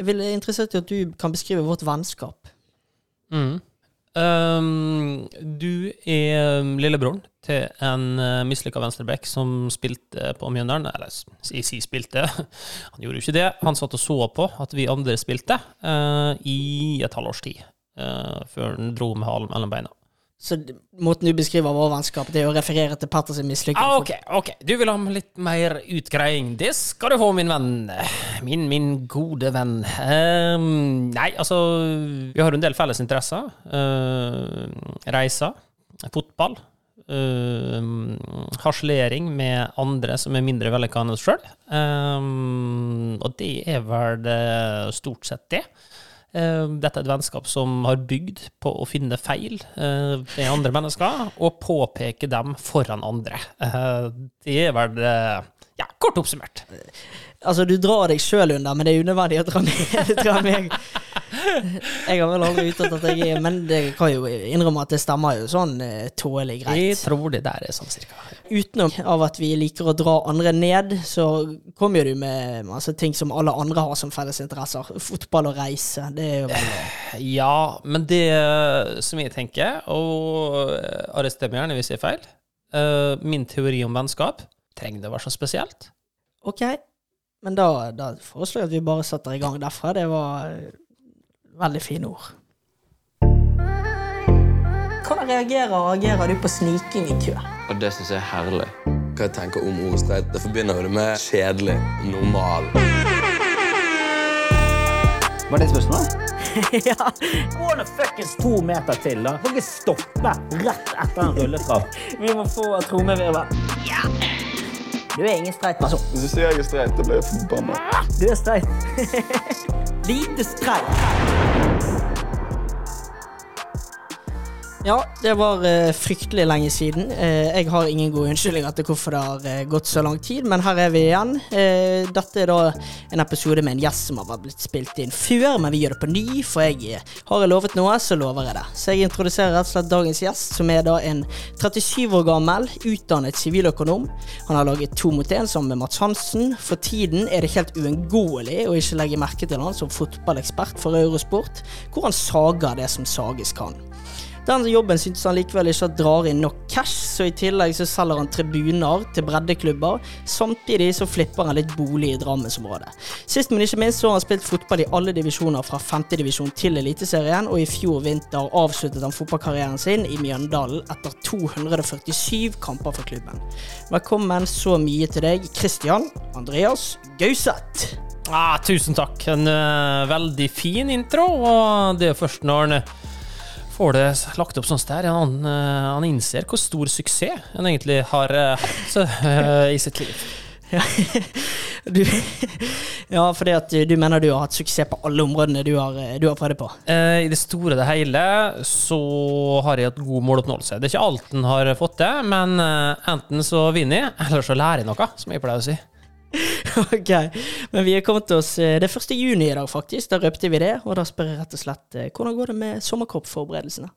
Jeg vil interessert i at du kan beskrive vårt vennskap. Mm. Um, du er um, lillebroren til en uh, mislykka venstreback som spilte på Mjøndalen. Eller jeg spilte, han gjorde jo ikke det. Han satt og så på at vi andre spilte uh, i et halvårs tid, uh, før han dro med halen mellom beina. Så måten du beskriver vår vennskap, det er å referere til Petters mislykking? Ah, ok, ok. Du vil ha litt mer utgreiing. Det skal du få, min venn. Min, min gode venn. Um, nei, altså Vi har en del felles interesser. Uh, reiser. Fotball. Uh, harselering med andre som er mindre vellykka enn oss sjøl. Um, og det er vel det, stort sett det. Eh, dette er et vennskap som har bygd på å finne feil ved eh, andre mennesker, og påpeke dem foran andre. Eh, det er vel ja, kort oppsummert. Altså, du drar deg sjøl under, men det er unødvendig å dra ned, dra meg. Jeg har vel aldri uttalt at jeg er Men det kan jo innrømme at det stemmer jo sånn tålelig greit. Jeg tror det der er sånn cirka. Utenom av at vi liker å dra andre ned, så kommer jo du med altså, ting som alle andre har som felles interesser. Fotball og reise. Det er jo vel Ja, men det som jeg tenker, og arrester meg gjerne hvis jeg er feil, min teori om vennskap trenger det å være så spesielt? Ok, men da, da foreslår jeg at vi bare setter i gang derfra. Det var veldig fine ord. Hvordan reagerer og agerer du på sniking i kø? Og det syns jeg er herlig. Hva jeg tenker om ordet streit? Det forbinder jo det med kjedelig, normal. Var det spørsmålet? ja. Gå nå fuckings to meter til, da. Får ikke stoppe rett etter en rulletrapp. Vi må få trommevirvel. Ja. Du er ingen streit person. Hvis du sier jeg er streit, da blir jeg forbanna. Du er streit. Lite streit. Ja, det var uh, fryktelig lenge siden. Uh, jeg har ingen gode unnskyldninger til hvorfor det har uh, gått så lang tid, men her er vi igjen. dette er da en episode med en gjest som har blitt spilt inn før, men vi gjør det på ny, for jeg har jeg lovet noe, så lover jeg det. Så jeg introduserer rett og slett dagens gjest, som er da en 37 år gammel, utdannet siviløkonom. Han har laget To mot én sammen med Mats Hansen. For tiden er det helt uunngåelig å ikke legge merke til han som fotballekspert for Eurosport, hvor han sager det som sages kan. Den jobben syntes han likevel ikke drar inn nok cash, så i tillegg så selger han tribuner til breddeklubber. Samtidig så flipper han litt bolig i Drammensområdet. Sist, men ikke minst så har han spilt fotball i alle divisjoner fra femtedivisjon til Eliteserien, og i fjor vinter avsluttet han fotballkarrieren sin i Mjøndalen etter 247 kamper for klubben. Velkommen så mye til deg, Christian Andreas Gauseth. Ah, tusen takk. En uh, veldig fin intro, og det er først når han får det lagt opp sånn der, han, eh, han, innser hvor stor suksess han egentlig har eh, hatt uh, i sitt liv. Ja, du, ja fordi at du mener du har hatt suksess på alle områdene du har, du har prøvd på? Eh, I det store og det hele så har jeg hatt god måloppnåelse. Det er ikke alt en har fått til, men enten så vinner jeg, eller så lærer jeg noe, som jeg pleier å si. ok, men vi er kommet til oss Det er 1. juni i dag, faktisk. Da røpte vi det. Og da spør jeg rett og slett eh, hvordan går det med sommerkroppforberedelsene?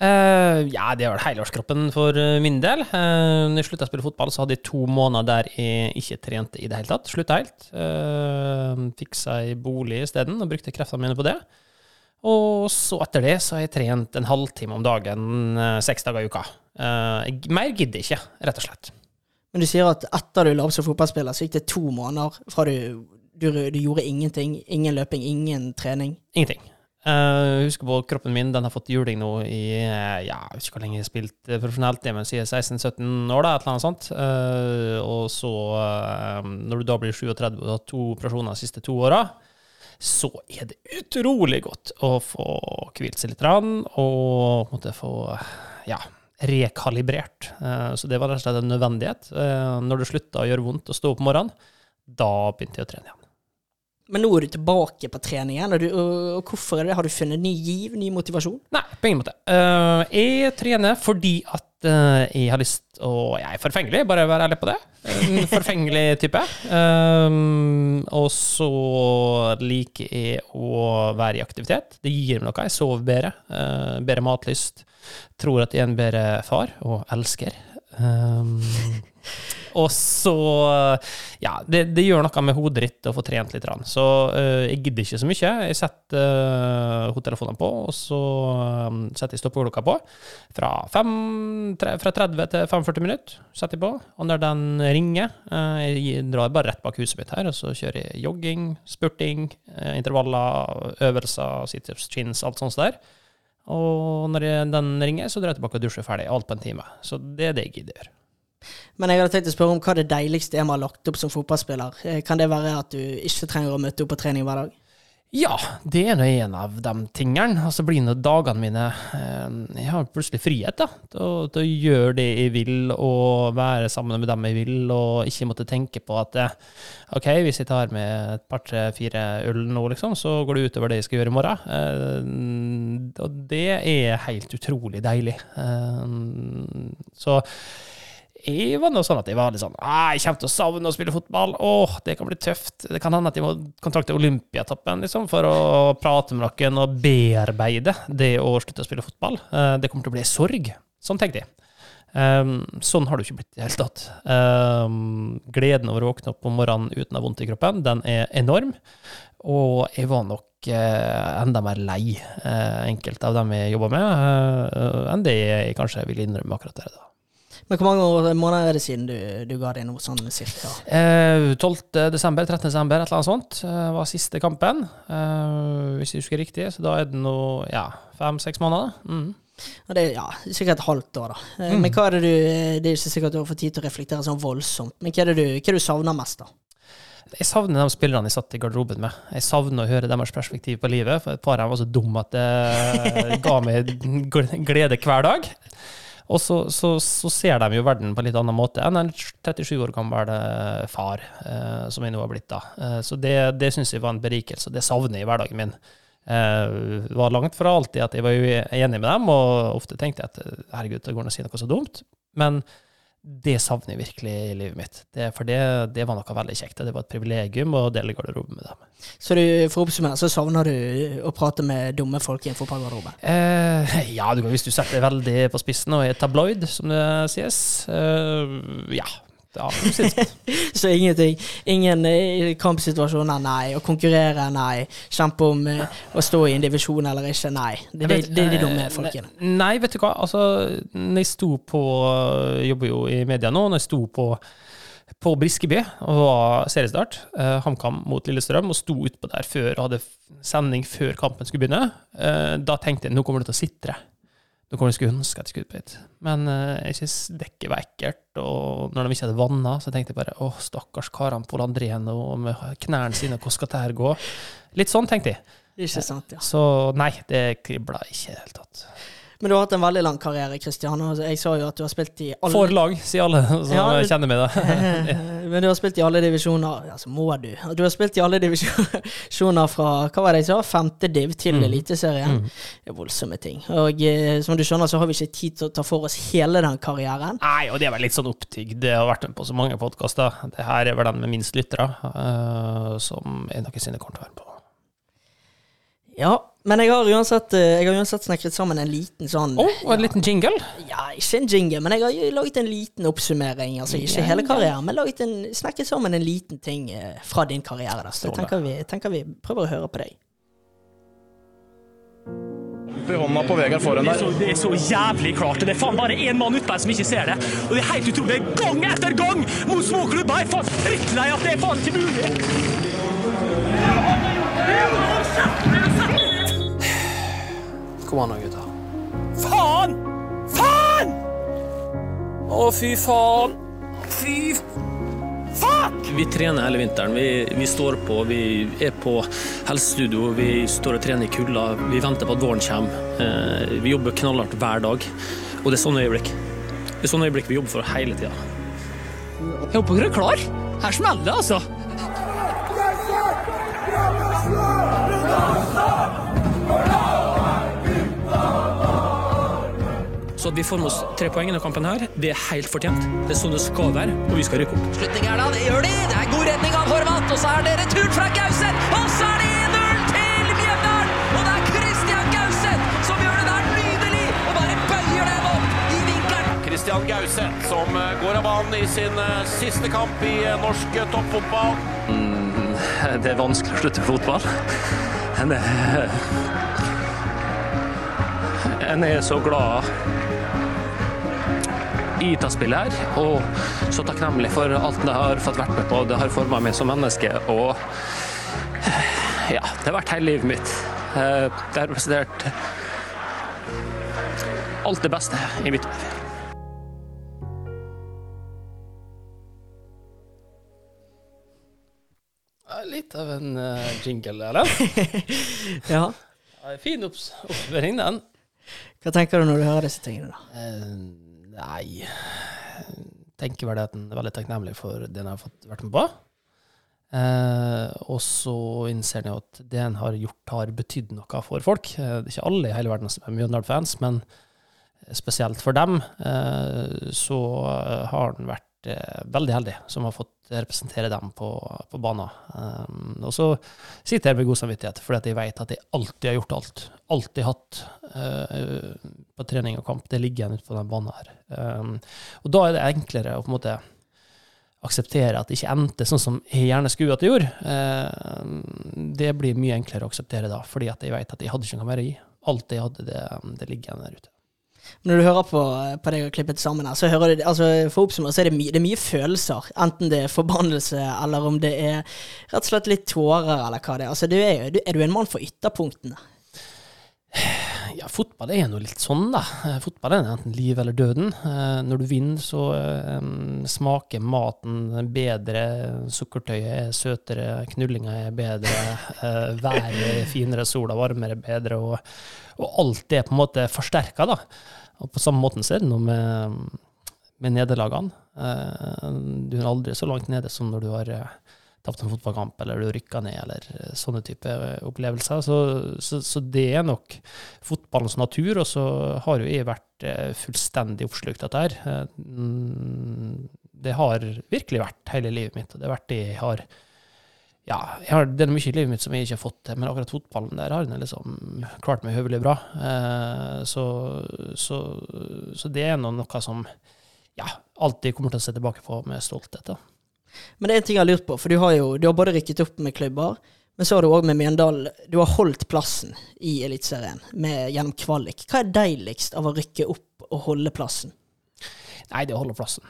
Uh, ja, det vel helårskroppen for eh, min del. Uh, når jeg slutta å spille fotball, så hadde jeg to måneder der jeg ikke trente i det hele tatt. Slutta helt. Uh, Fiksa ei bolig isteden og brukte kreftene mine på det. Og så etter det så har jeg trent en halvtime om dagen seks dager i uka. mer gidder jeg ikke, rett og slett. Men du sier at etter du la opp som fotballspiller, så gikk det to måneder fra du, du, du gjorde ingenting. Ingen løping, ingen trening. Ingenting. Uh, husker på kroppen min, den har fått juling nå i uh, ja, jeg ikke hvor lenge jeg har spilt profesjonelt, profesjonelt, men siden 16-17 år, da, et eller annet sånt. Og så, når du da blir 37 og har to operasjoner de siste to åra, så er det utrolig godt å få hvilt seg litt og måtte få ja, rekalibrert. Eh, så det var rett og slett en nødvendighet. Eh, når det slutta å gjøre vondt å stå opp om morgenen, da begynte jeg å trene igjen. Men nå er du tilbake på treningen, og, og hvorfor er det? Har du funnet ny giv, ny motivasjon? Nei, på ingen måte. Uh, jeg trener fordi at jeg har lyst Og jeg er forfengelig, bare være ærlig på det. En forfengelig type. Og så liker jeg å være i aktivitet. Det gir meg noe. Jeg sover bedre. Bedre matlyst tror at jeg er en bedre far og elsker. Um, Og så Ja, det, det gjør noe med hodet ditt å få trent litt. Så uh, jeg gidder ikke så mye. Jeg setter uh, hodetelefonene på, og så um, setter jeg stoppeklokka på. Fra, fem, tre, fra 30 til 45 minutter setter jeg på. Og når den ringer uh, Jeg drar bare rett bak huset mitt her, og så kjører jeg jogging, spurting, eh, intervaller, øvelser, situps, chins, alt sånt der. Og når den ringer, så drar jeg tilbake og dusjer ferdig. Alt på en time. Så det er det jeg gidder. Men jeg hadde tenkt å spørre om hva det deiligste er med å ha lagt opp som fotballspiller. Eh, Kan det være at du ikke trenger å møte opp på trening hver dag? Ja, det er nå en av de tingene. Og så blir nå dagene mine eh, Jeg har plutselig frihet da, til å, gjøre det jeg vil, og være sammen med dem jeg vil, og ikke måtte tenke på at eh, OK, hvis jeg tar med et par, tre, fire øl nå, liksom, så går det utover det jeg skal gjøre i morgen. Eh, og det er helt utrolig deilig. Så jeg var nå sånn at jeg var litt sånn «Ah, Jeg kommer til å savne å spille fotball. Åh, det kan bli tøft. Det kan hende at jeg må kontakte Olympiatoppen liksom, for å prate med noen og bearbeide det å slutte å spille fotball. Eh, det kommer til å bli sorg. Sånn tenkte jeg. Um, sånn har det jo ikke blitt i det hele tatt. Um, gleden over å våkne opp om morgenen uten å ha vondt i kroppen, den er enorm. Og jeg var nok uh, enda mer lei uh, enkelte av dem jeg jobba med, uh, enn det jeg kanskje vil innrømme akkurat der. da. Men hvor mange måneder er det siden du, du ga deg noe sånn cirka? Eh, 12. desember, 13. desember, et eller annet sånt, eh, var siste kampen. Eh, hvis jeg husker riktig, så da er det nå ja, fem-seks måneder. Mm. Og det er ja, sikkert et halvt år, da. Mm. Men hva er det du Det er ikke sikkert du har fått tid til å reflektere sånn voldsomt, men hva er det du, hva er det du savner mest, da? Jeg savner de spillerne jeg satt i garderoben med. Jeg savner å høre deres perspektiv på livet, for et par av dem var så dumme at det ga meg glede hver dag. Og så, så, så ser de jo verden på en litt annen måte enn en 37 år gammel far, eh, som jeg nå har blitt. da. Eh, så det, det syns jeg var en berikelse, og det savner jeg i hverdagen min. Eh, var langt fra alltid at jeg var enig med dem, og ofte tenkte jeg at eh, herregud, det går an å si noe så dumt. Men det savner jeg virkelig i livet mitt. Det, for det, det var noe veldig kjekt. Det var et privilegium å dele garderobe med dem. Så du, for å oppsummere, så savner du å prate med dumme folk i en fotballgarderobe? Eh, ja, du, hvis du setter det veldig på spissen og er tabloid, som det sies. Eh, ja. Ja. Så ingenting. Ingen eh, kampsituasjoner, nei. Å konkurrere, nei. Kjempe om eh, å stå i en divisjon eller ikke, nei. Det, det, det er de dumme Eh, folkene. Nei, vet du hva. Altså, når jeg sto på jobber jo i media nå. Når jeg sto på på Briskeby og var seriestart, eh, HamKam mot Lillestrøm, og sto utpå der før og hadde sending før kampen skulle begynne, eh, da tenkte jeg nå kommer det til å sitre. Nå kommer jeg skulle ønske at jeg skulle ut på hit. Men eh, jeg synes dekket var ekkelt, og når de ikke hadde vanna, så tenkte jeg bare åh, stakkars karene Pål André nå med knærne sine, hvordan skal dette gå? Litt sånn tenkte jeg. Ikke sant, ja. Så nei, det kribla ikke i det hele tatt. Men du har hatt en veldig lang karriere, Kristian. Jeg så jo at du har spilt i alle For lag, sier alle som Ja, det- kjenner meg. da. Men du har spilt i alle divisjoner. Altså, må du. Du har spilt i alle divisjoner fra hva var det jeg sa, femte div til Mm. Eliteserien. Det er voldsomme ting. Og eh, som du skjønner, så har vi ikke tid til å ta for oss hele den karrieren. Nei, og det er vel litt sånn opptygd. Det har vært med på så mange podkaster. Det her er vel den med minst lyttere, uh, som jeg noensinne kommer til å være på. Ja, men jeg har uansett, eh, jeg har uansett snekret sammen en liten sånn Å, og en liten jingle. Ja, ikke en jingle, men jeg har laget en liten oppsummering. Altså ikke hele karrieren, men laget en, snekret sammen en liten ting eh, fra din karriere. Da. Så jeg tenker vi, tenker vi prøver å høre på deg. i hånda på Vegard foran Det er, der. så, det er så jævlig klart. Det er faen bare én mann ute der som ikke ser det. Og det er helt utrolig. Gang etter gang mot småklubber. Jeg er faen drittlei at det er faen ikke mulig. Kom an nå, gutta. Faen! Faen! Å, fy faen! Fy Fuck! Vi trener hele vinteren. Vi, vi står på. Vi er på helsestudio. Vi står og trener i kulda. Vi venter på at våren kommer. Eh, vi jobber knallhardt hver dag. Og det er sånne øyeblikk. Det er sånne øyeblikk vi jobber for hele tida. Jeg håper dere er klar. Her smeller det, altså. Så at vi får med oss tre poeng i denne kampen, her, det er helt fortjent. Det er sånn det skal være, og vi skal rykke opp. Slutning er da, det gjør de! Det er god redning av Horvath, og så er det retur fra Gauseth! Og så er det 1-0 til Mjøndalen! Og det er Christian Gauseth som gjør det der nydelig! Og bare bøyer den opp i vinkelen! Christian Gauseth som eh, går av banen i sin eh, siste kamp i eh, norsk toppfotball. Mm, Det er vanskelig å slutte fotball. En er, en er så glad i dette spillet her, og så takknemlig for alt det har fått vært med på. Det har formet meg som menneske, og ja, det har vært hele livet mitt. Eh, Det har representert alt det beste i mitt liv. Litt av en eh, jingle, eller? Ja. Ja, Fin opps oppsummering, den. Hva tenker du når du hører disse tingene, da? Eh, nei tenker vel at en er veldig takknemlig for det en har fått vært med på. Eh, og så innser en jo at det en har gjort, har betydd noe for folk. Eh, det er ikke alle i hele verden som er Mjøndalen-fans, men spesielt for dem eh, så eh, har den vært eh, veldig heldig som har fått representere dem på, på banen. Um, og så sitter jeg med god samvittighet, fordi at jeg vet at jeg alltid har gjort alt. Alltid hatt uh, på trening og kamp. Det ligger igjen ute på den banen her. Um, og da er det enklere å på en måte akseptere at det ikke endte sånn som jeg gjerne skulle at det gjorde. Uh, det blir mye enklere å akseptere da, fordi at jeg vet at jeg hadde ikke noe mer i. Alt jeg hadde, det, det ligger igjen der ute. Når du hører på, på deg og klippet sammen her, så hører du altså For å så er det, my, det er mye følelser. Enten det er forbannelse, eller om det er rett og slett litt tårer, eller hva det er. Altså, du er, jo, er du en mann for ytterpunktene? Ja, fotball er jo litt sånn, da. Fotball er enten liv eller døden. Eh, Når du vinner, så eh, smaker maten bedre, sukkertøyet er søtere, knullinga er bedre, eh, været er finere, sola varmere, bedre, og, og alt er på en måte forsterka, da. Og på samme måten så er det noe med, med nederlagene. Eh, Du er aldri så langt nede som når du har eh, tapt en fotballkamp, eller du rykka ned, eller eh, sånne type opplevelser. Så, så, så det er nok fotballens natur, og så har jo jeg vært fullstendig oppslukt av dette her. Mm, Det har virkelig vært hele livet mitt, og det har vært det jeg har ja, jeg har, det er mye i livet mitt som jeg ikke har fått til, men akkurat fotballen der har jeg liksom klart meg høvelig bra. Eh, så, så, så det er noe som ja, alltid kommer til å se tilbake på med stolthet. da. Men det er en ting jeg har lurt på, for du har jo du har både rykket opp med klubber, men så har du òg med Mjøndalen Du har holdt plassen i Eliteserien gjennom kvalik. Hva er deiligst av å rykke opp og holde plassen? Nei, det holder plassen.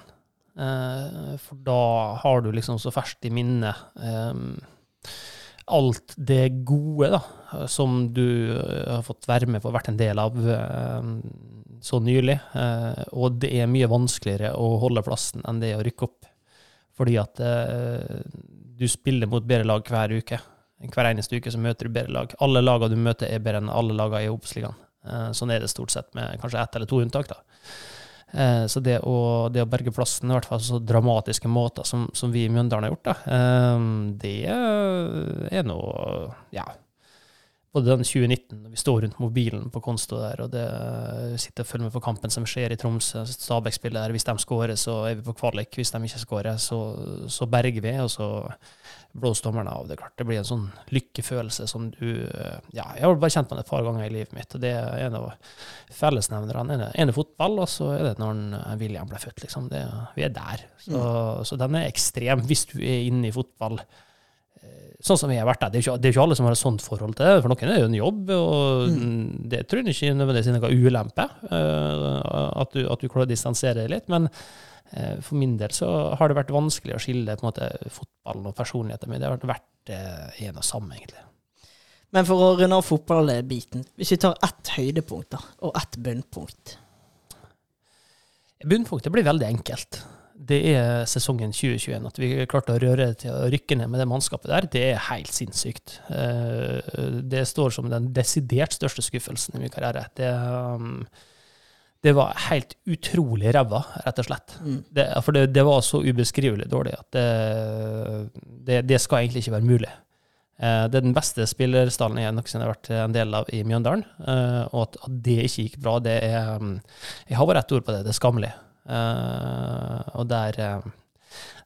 Eh, for da har du liksom så ferskt i minnet eh, alt det gode da, som du eh, har fått være med på, vært en del av så nylig. Og det er mye vanskeligere å holde plassen enn det å rykke opp. Fordi at du spiller mot bedre lag hver uke. Hver eneste uke så møter du bedre lag. Alle lagene du møter, er bedre enn alle lagene i Obos-ligaen. Sånn er det stort sett, med kanskje ett eller to unntak. da. Eh, Så det å, det å berge plassen, i hvert fall så dramatiske måter som, som vi i Mjøndalen har gjort, da, eh, det er nå Ja. Både den 2019, når vi står rundt mobilen på konsto der, og det sitter og følger med på kampen som skjer i Tromsø. Stabæk spiller der. Hvis de skårer, så er vi på kvalik. Hvis de ikke skårer, så, så berger vi, og så blåser dommerne av. Det er klart, det blir en sånn lykkefølelse som du Ja, jeg har bare kjent på den et par ganger i livet mitt, og det er en av fellesnevnerne. En er- En fotball, og så er det når William ble født, liksom. Det, vi er der. Så, så den er ekstrem hvis du er inne i fotball. Sånn som jeg har vært der. Det er jo ikke, ikke alle som har et sånt forhold til det. For noen er det jo en jobb, og det tror jeg ikke nødvendigvis er noe ulempe. eh, At du, at du klarer å distansere deg litt. Men eh, for min del så har det vært vanskelig å skille på en måte fotballen og personligheten min. Det har vært eh, en og samme, egentlig. Men for å runde av fotballbiten, hvis vi tar ett høydepunkt da, og ett bunnpunkt Bunnpunktet blir veldig enkelt. Det er sesongen 2021. At vi klarte å røre til å rykke ned med det mannskapet der, det er helt sinnssykt. Eh, Det står som den desidert største skuffelsen i min karriere. Det, um, det var helt utrolig ræva, rett og slett. Det, for det, det var så ubeskrivelig dårlig at det, det, det skal egentlig ikke være mulig. Eh, Det er den beste spillerstallen jeg noensinne har vært en del av i Mjøndalen. eh, Og at, at det ikke gikk bra, det er um, Jeg har bare ett ord på det, det er skammelig. Eh, og der, eh,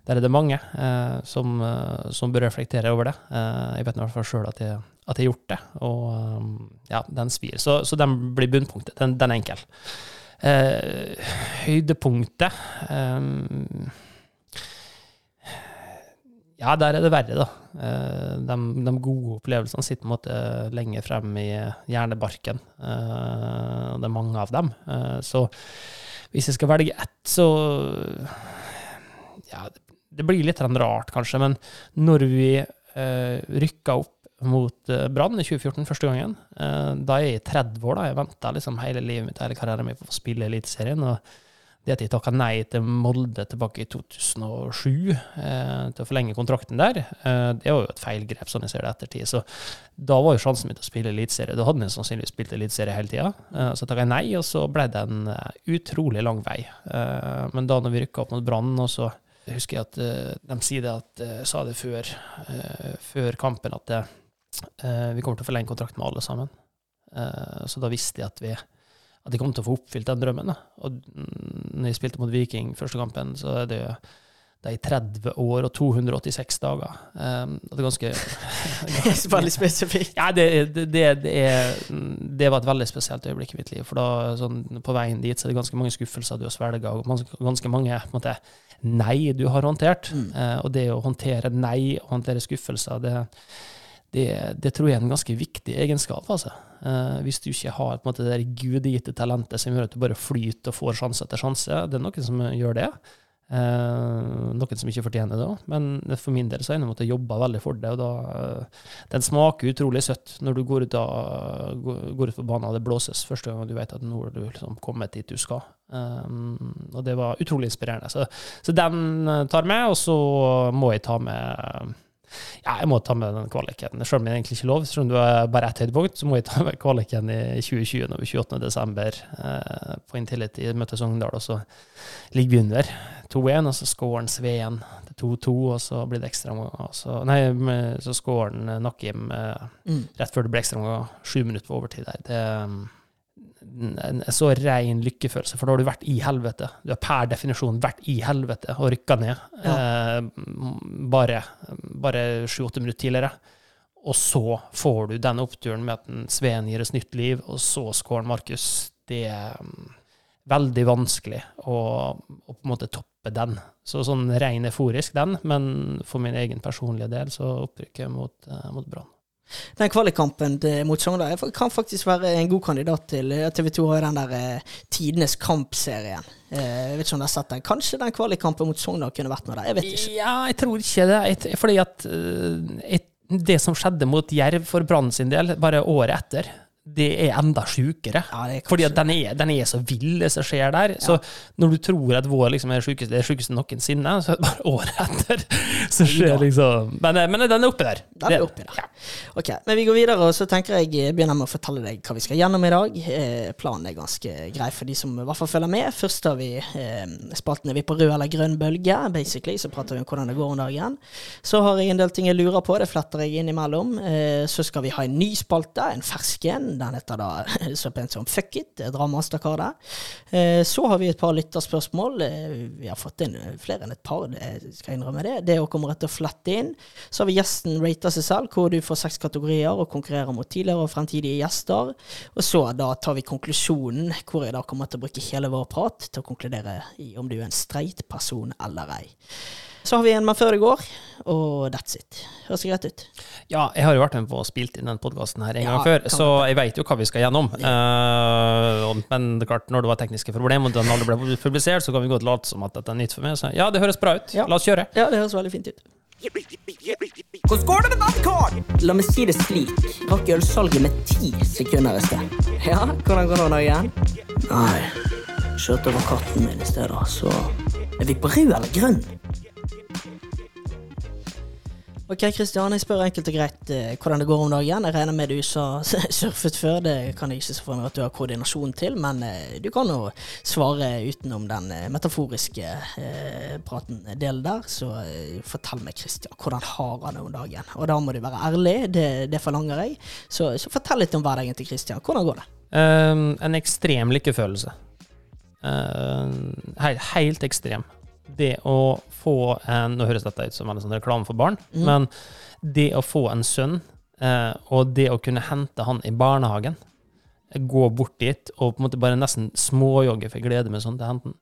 der er det mange eh, som, som bør reflektere over det. Jeg vet i hvert fall sjøl at, jeg- at jeg har gjort det, og ja, den svir. Så, så den blir bunnpunktet. Den, den er enkel. Eh, høydepunktet eh, Ja, der er det verre, da. De, de gode opplevelsene sitter på en måte lenger frem i hjernebarken. Og det er mange av dem. Så hvis jeg skal velge ett, så Ja, det blir litt rart, kanskje, men når vi eh, rykka opp mot eh, Brann i 2014 første gangen, eh, da er jeg 30 år. da, Jeg venta liksom hele livet mitt, hele karrieren min på å spille Eliteserien. og det at de takka nei til Molde tilbake i 2007 eh, til å forlenge kontrakten der, eh, det var jo et feilgrep, sånn jeg ser det ettertid. Så da var jo sjansen min til å spille eliteserie. Da hadde jeg sannsynligvis spilt eliteserie hele tida. Eh, så takka jeg nei, og så ble det en eh, utrolig lang vei. Eh, men da når vi rykka opp mot Brann, og så husker jeg at eh, de sier det at sa det før, før kampen, at vi kommer til å forlenge kontrakten med alle sammen. Så da visste jeg at vi at de kom til å få oppfylt den drømmen. Og når jeg spilte mot Viking første kampen, så er det er i 30 år og 286 dager. Um, det er ganske Veldig spesifikt. Ja, det, det, det, er, det var et veldig spesielt øyeblikk i mitt liv. For da, sånn, på veien dit så er det ganske mange skuffelser du har svelga, og ganske, mange måte, nei du har håndtert. Mm. Uh, og det å håndtere nei og håndtere skuffelser, det, det, det tror jeg er en ganske viktig egenskap. Altså. Eh, hvis du ikke har måte, det der gudgitte talentet som gjør at du bare flyter og får sjanse etter sjanse. Det er noen som gjør det. Eh, noen som ikke fortjener det òg. Men for min del så har jeg måttet jobbe veldig for det. og da, eh, Den smaker utrolig søtt når du går ut, av, går ut på banen og det blåses første gang du vet at nå har du liksom kommet dit du skal. Um, og det var utrolig inspirerende. Så, så den eh, tar med, og så må jeg ta med ja, jeg må ta med den kvaliken. Selv om det egentlig ikke lov, selv om du er bare ett høydepunkt, så må jeg ta med kvaliken i 2020, når vi 28. desember eh, på Intility møter Sogndal, og så ligger vi under 2-1, og så scorer Sveen til 2-2, og så blir det ekstraomgang. så- Nei, så scorer Nakim eh, Mm. rett før det blir ekstraomgang, sju minutter på overtid der. Det er en så ren lykkefølelse, for da har du vært i helvete. Du har per definisjon vært i helvete og rykka ned eh, bare, bare sju-åtte minutter tidligere. Og så får du den oppturen med at Sveen gir oss nytt liv, og så skårer Markus. Det er mm, veldig vanskelig å, å på en måte toppe den. Så sånn ren euforisk den, men for min egen personlige del så opprykket mot, eh, mot Brann. Den kvalikkampen mot Sogndal kan faktisk være en god kandidat til eh, TV 2 har den der eh, Tidenes kamp-serien. Eh, jeg vet ikke om dere har sett den. Kanskje den kvalikkampen mot Sogndal kunne vært med der. Jeg vet ikke. Ja, jeg tror ikke det. Fordi at et- det som skjedde mot Jerv for Brann sin del, bare året etter, det er enda sjukere. Ja, Fordi at den er, den er så vill, det som skjer der. Så når du tror at vår liksom er sjukeste, det sjukeste noensinne, så er det bare året etter så skjer liksom Men, eh, men den er oppe der. Den er oppi der. Ok, men vi går videre, og så tenker jeg eh, begynner med å fortelle deg hva vi skal gjennom i dag. Eh, planen er ganske grei for de som i hvert fall følger med. Først har vi eh, spalten er vi på rød eller grønn bølge, basically. Så prater vi om hvordan det går om dagen. Så har jeg en del ting jeg lurer på, det fletter jeg innimellom. Eh, så skal vi ha en ny spalte, en fersk en. Den heter da så pent som Fuck it, Dramasterkaret. Eh, så har vi et par lytterspørsmål. Eh, vi har fått inn flere enn et par, det skal jeg innrømme det. Det å komme rett og flette inn. Så har vi gjesten rater seg selv, hvor du får seks kategorier og konkurrerer mot tidligere og fremtidige gjester. Og så da tar vi konklusjonen, hvor jeg da kommer til å bruke hele vår prat til å konkludere i om du er en streit person eller ei. Så har vi en med før i går, og that's it. Høres det greit ut? Ja, jeg har jo vært med på å spilt inn den podkasten her en Ja, gang før, så jeg veit jo hva vi skal gjennom. Ja. Uh, men det er klart, når det var tekniske problemer og den aldri ble publisert, så kan vi godt late som at dette er nytt for meg. Så ja, det høres bra ut. Ja. La oss kjøre. Ja, det høres veldig fint ut. Hvordan går det med badkar? La meg si det slik. Rakk ølsalget med ti sekunder i sted. Ja, hvordan går det nå igjen? Nei, skjøt over katten min i sted, da, så Er vi på rød eller grønn? Ok, Kristian, jeg spør enkelt og greit eh, hvordan det går om dagen. Jeg regner med du sa surfet før, det kan jeg ikke se for meg at du har koordinasjon til, men eh, du kan jo svare utenom den eh, metaforiske eh, praten delen der. Så eh, fortell meg, Kristian, hvordan har han det om dagen? Og da må du være ærlig, det, det forlanger jeg. Så, så fortell litt om hverdagen til Kristian. Hvordan går det? Um, en ekstrem lykkefølelse. Uh, helt, helt ekstrem. Det å få en Nå høres dette ut som en sånn reklame for barn, Mm. men det å få en sønn, eh, og det å kunne hente han i barnehagen gå bort dit og på en måte bare nesten småjogge for glede med sånn til henten.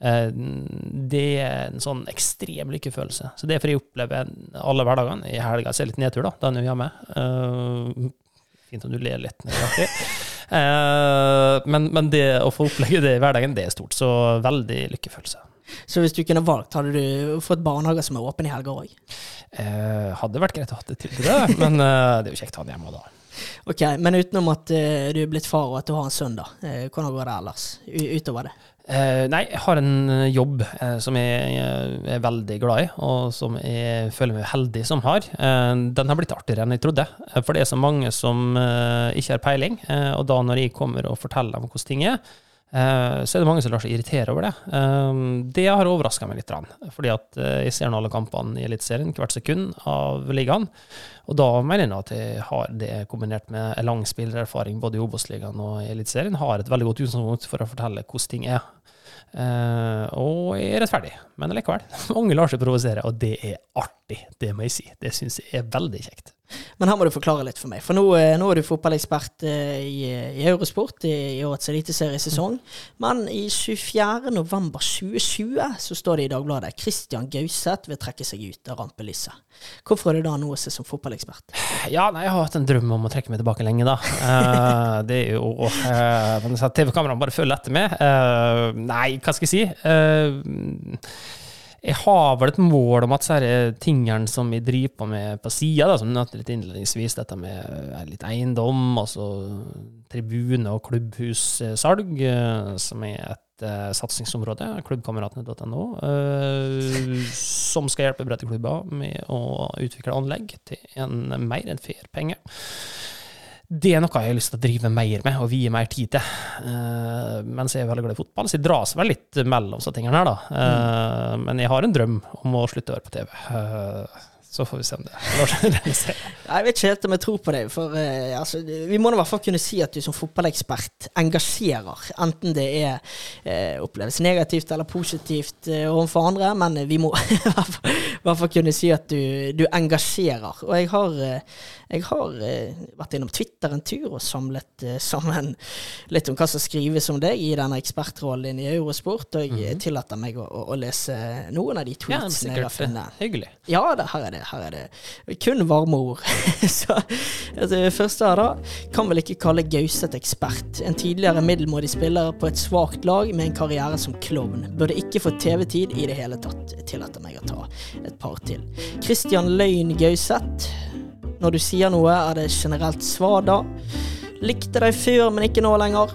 Eh, det er en sånn ekstrem lykkefølelse. Så det er fordi jeg opplever alle hverdagene. I helga er det litt nedtur, da. Da er jo hjemme. Eh, fint om du ler litt er. Eh, men, men det å få oppleve det i hverdagen, det er stort. Så veldig lykkefølelse. Så hvis du kunne valgt, hadde du fått barnehager som er åpne i helger òg? Eh, hadde vært greit å ha det til det, men eh, det er jo kjekt å ha det hjemme da. Ok, Men utenom at eh, du er blitt far og at du har en sønn, da. eh, hvordan går det ellers? U utover det? Eh, nei, jeg har en eh, jobb som jeg er veldig glad i, og som jeg føler meg heldig som har. Den har blitt artigere enn jeg trodde, for det er så mange som ikke har peiling. og da når jeg kommer og forteller dem hvordan ting er, så er det mange som lar seg irritere over det. Eh, det har overraska meg litt, fordi at eh, jeg ser nå alle kampene i Eliteserien hvert sekund av ligaen. Og da mener jeg at jeg har det kombinert med lang spillererfaring både i Obos-ligaen og i Eliteserien, har et veldig godt utgangspunkt for å fortelle hvordan ting er. Eh, og jeg er rettferdig, men likevel. Mange lar seg provosere, og det er artig, det må jeg si. Det syns jeg er veldig kjekt. Men her må du forklare litt for meg. For nå, eh, nå er du fotballekspert eh, i, i Eurosport i, i årets eliteseriesesong. Men i 24.11.2020 så står det i Dagbladet Christian Gauseth vil trekke seg ut av rampelyset. Hvorfor er det da noe å se som fotballekspert? Ja, nei, jeg har hatt en drøm om å trekke meg tilbake lenge, da. uh, det er jo uh, TV-kameraene bare følger etter meg. Uh, nei, hva skal jeg si? Eh, jeg har vel et mål om at disse tingene som jeg driver på med på sida, som nevnte litt innledningsvis, dette med eh, litt eiendom, altså tribune- og klubbhussalg, eh, som er et uh, satsingsområde, klubbkameratene.no, uh, som skal hjelpe breddeklubber med å utvikle anlegg til en mer enn fair penge. Det er noe jeg har lyst til å drive mer med og vie mer tid til. Uh, mens jeg er veldig glad i fotball, så jeg dras vel litt mellom disse tingene her, da. Uh, Men jeg har en drøm om å slutte å være på TV. Uh, så får vi se om det. Jeg vet ikke helt om jeg tror på det. For uh, altså, vi må i hvert fall kunne si at du som fotballekspert engasjerer. Enten det er uh, oppleves negativt eller positivt uh, overfor andre, men vi må i hvert fall, kunne si at du, du engasjerer. Og jeg har, eh, jeg har eh, vært innom Twitter en tur og samlet eh, sammen litt om hva som skrives om deg i denne ekspertrollen din i Eurosport, og jeg Mhm. tillater meg å, å, å lese noen av de tweetsene Ja, jeg har funnet. eh, hyggelig. Ja, det, her er det. Her er det kun varme ord. Så altså, første her, da. Kan vel ikke kalle Gauseth ekspert. En tidligere middelmådig spiller på et svakt lag med en karriere som klovn. Burde ikke få TV-tid i det hele tatt. Jeg tillater meg å ta et par til. Christian Løgn Gauseth. Når du sier noe, er det generelt svar da. Likte deg før, men ikke nå lenger.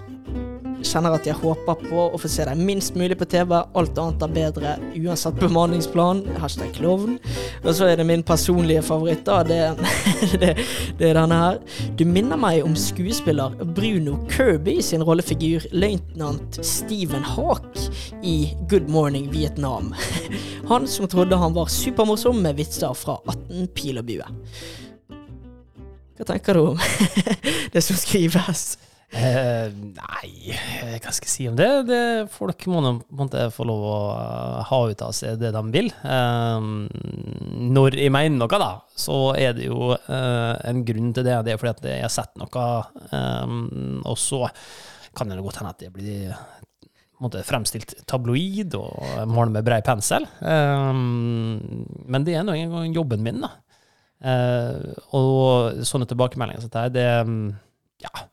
Kjenner at jeg håper på å få se deg minst mulig på TV. Alt annet er bedre, uansett bemanningsplan. Hashtag klovn. Og så er det min personlige favoritt, da. Det, det, det er denne her. Du minner meg om skuespiller Bruno Kirby sin rollefigur løytnant Stephen Hawk i Good Morning Vietnam. Han som trodde han var supermorsom med vitser fra 18 pil og bue. Hva tenker du om det som skrives? Eh, nei, eh, hva skal jeg si om det? det folk må måte få lov å eh, ha ut av seg det de vil. Eh, når jeg mener noe, da, så er det jo eh, en grunn til det. Det er fordi at jeg har sett noe, og så kan det godt hende at det blir måte fremstilt tabloid og maler med brei pensel. Men det er nå engang jobben min, da. Og sånne tilbakemeldinger som dette, det ja,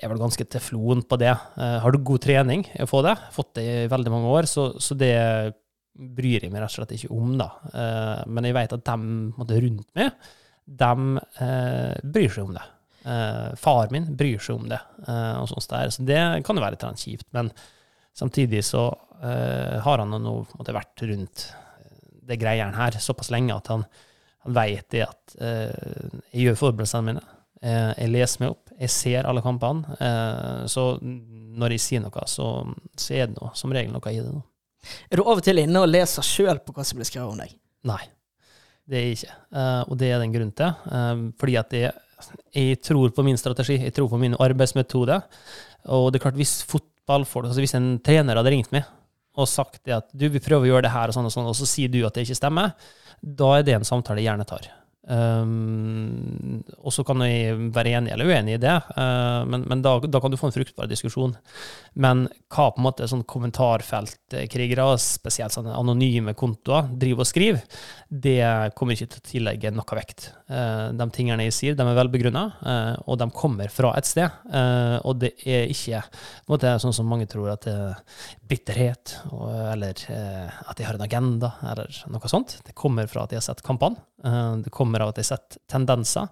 er vel ganske teflon på det. Eh, har du god trening i å få det, fått det i veldig mange år, så, så det bryr jeg meg rett og slett ikke om, da. Eh, men jeg vet at de rundt meg, dem eh, bryr seg om det. Far min bryr seg om det, og sånt der. Så det kan jo være litt kjipt, men samtidig så har han nå måtte, vært rundt det greiene her såpass lenge at han, han vet det at jeg gjør forberedelsene mine. Eh, jeg leser meg opp, jeg ser alle kampene. Eh, så når jeg sier noe, så, så er det noe, som regel noe i det. nå. Er du av og til inne og leser sjøl på hva som blir skrevet om deg? Nei, det er jeg ikke. Eh, og det er den grunnen til. Fordi at jeg, jeg tror på min strategi, jeg tror på min arbeidsmetode. Og det er klart, hvis fotballfolk, altså hvis en trener hadde ringt meg og sagt at du, vil prøve å gjøre det her og sånn og sånn, og så sier du at det ikke stemmer, da er det en samtale jeg gjerne tar. Um, og så kan vi være enig eller uenig i det, uh, men, men da, da, kan du få en fruktbar diskusjon. Men hva på en måte sånn kommentarfeltkrigere, spesielt sånne anonyme kontoer, driver og skriver, det kommer ikke til å tillegge noe vekt. Uh, de tingene jeg sier, de er velbegrunna, uh, og de kommer fra et sted. og det er ikke på en måte, sånn som mange tror, at det bitterhet, eller at de har en agenda, eller noe sånt. Det kommer fra at de har sett kampene. det kommer av at de har sett tendenser.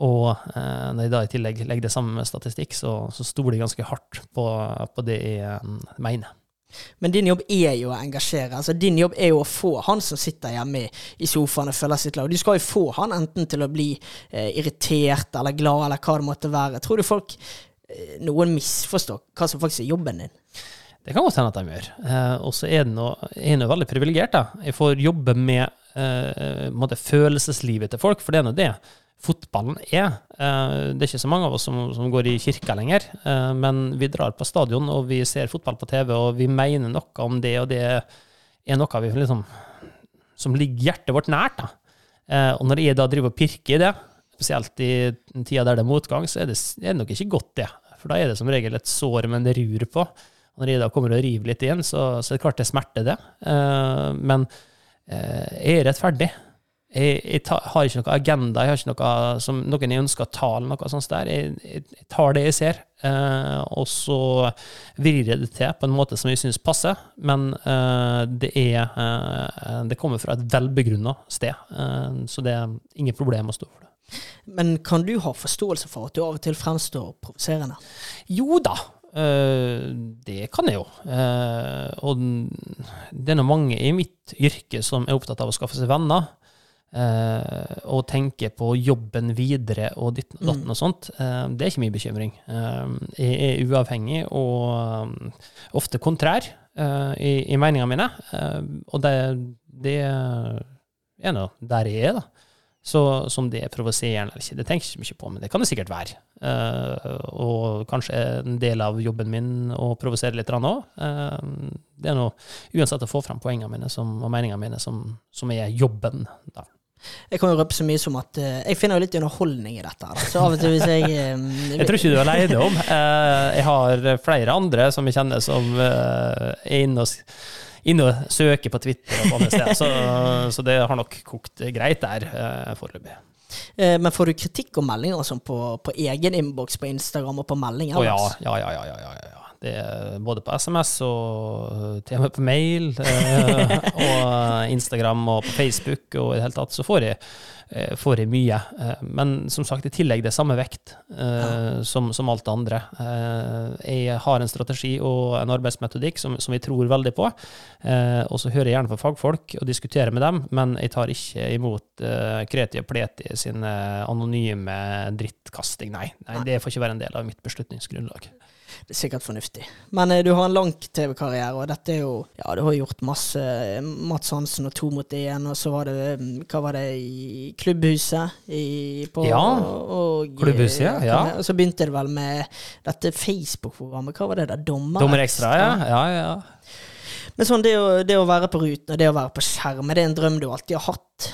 Og eh, når jeg da i tillegg legger det sammen med statistikk, så, så stoler de ganske hardt på, på det jeg mener. Men din jobb er jo å engasjere. altså Din jobb er jo å få han som sitter hjemme i sofaen og følger sitt lag. Du skal jo få han enten til å bli eh, irritert eller glad eller hva det måtte være. Tror du folk eh, noen misforstår hva som faktisk er jobben din? Det kan godt hende at de gjør. Eh, og så er jeg noe veldig privilegert. Jeg får jobbe med eh, følelseslivet til folk, for det er nå det fotballen er. Eh, det er ikke så mange av oss som, som går i kirka lenger, eh, men vi drar på stadion og vi ser fotball på TV, og vi mener noe om det, og det er noe vi liksom, som ligger hjertet vårt nært. Eh, og når jeg da driver og pirker i det, spesielt i tida der det er motgang, så er det, er det nok ikke godt, det. For da er det som regel et sår med en rur på. Når jeg da kommer og river litt igjen, så, så er det klart det smerter, det. Men jeg er rettferdig. Jeg, jeg ta, har ikke noe agenda, jeg har ikke noe som noen jeg ønsker å ta, eller noe sånt der. Jeg, jeg, tar det jeg ser, eh, og så vrir jeg det til på en måte som jeg syns passer. Men eh, det er Det kommer fra et velbegrunna sted, så det er ingen problem å stå for det. Men kan du ha forståelse for at du av og til fremstår provoserende? Jo da, Uh, det kan jeg jo. Uh, og det er nå mange i mitt yrke som er opptatt av å skaffe seg venner. Uh, og tenke på jobben videre og ditt og datten mm. og sånt, det er ikke min bekymring. Jeg er uavhengig og ofte kontrær i, i meningene mine. og det, det er nå der jeg er, da. Så som det er provoserende eller ikke, det tenker jeg ikke mye på, men det kan det sikkert være. og kanskje en del av jobben min å provosere litt òg. det er nå uansett å få fram poengene mine som, og meningene mine som, som er jobben. da. Jeg kan jo røpe så mye som at uh, jeg finner jo litt underholdning i dette. Da. Så av og til hvis jeg um, Jeg tror ikke du er aleine om. Uh, jeg har flere andre som jeg kjenner som uh, er inne og, inne og, søker på Twitter og på andre steder. Så, så, det har nok kokt greit der eh, foreløpig. Men får du kritikk og meldinger sånn på, på, egen innboks på Instagram og på meldinger? Oh, ja, ja, ja, ja, ja, ja. Det er både på SMS og til og med på mail eh, og Instagram og på Facebook og i det hele tatt, så får jeg, eh, får jeg mye. Eh, men som sagt, i tillegg det er samme vekt som, som, alt det andre. Jeg har en strategi og en arbeidsmetodikk som, som jeg tror veldig på. Og så hører jeg gjerne på fagfolk og diskuterer med dem, men jeg tar ikke imot Kreti og Pleti sine anonyme drittkasting. Nei, nei, det får ikke være en del av mitt beslutningsgrunnlag det er sikkert fornuftig. Men eh, du har en lang TV-karriere, og dette er jo Ja, du har gjort masse Mats Hansen og To mot én, og så var det mm, Hva var det i Klubbhuset? I, på, ja. Og, Klubbhuset, ja. ja. Og så begynte det vel med dette Facebook-programmet. Hva var det da? Dommer, Dommer Ekstra? Ja, ja, ja. Men sånn, det å, det å være på ruten og det å være på skjerm, er det en drøm du alltid har hatt?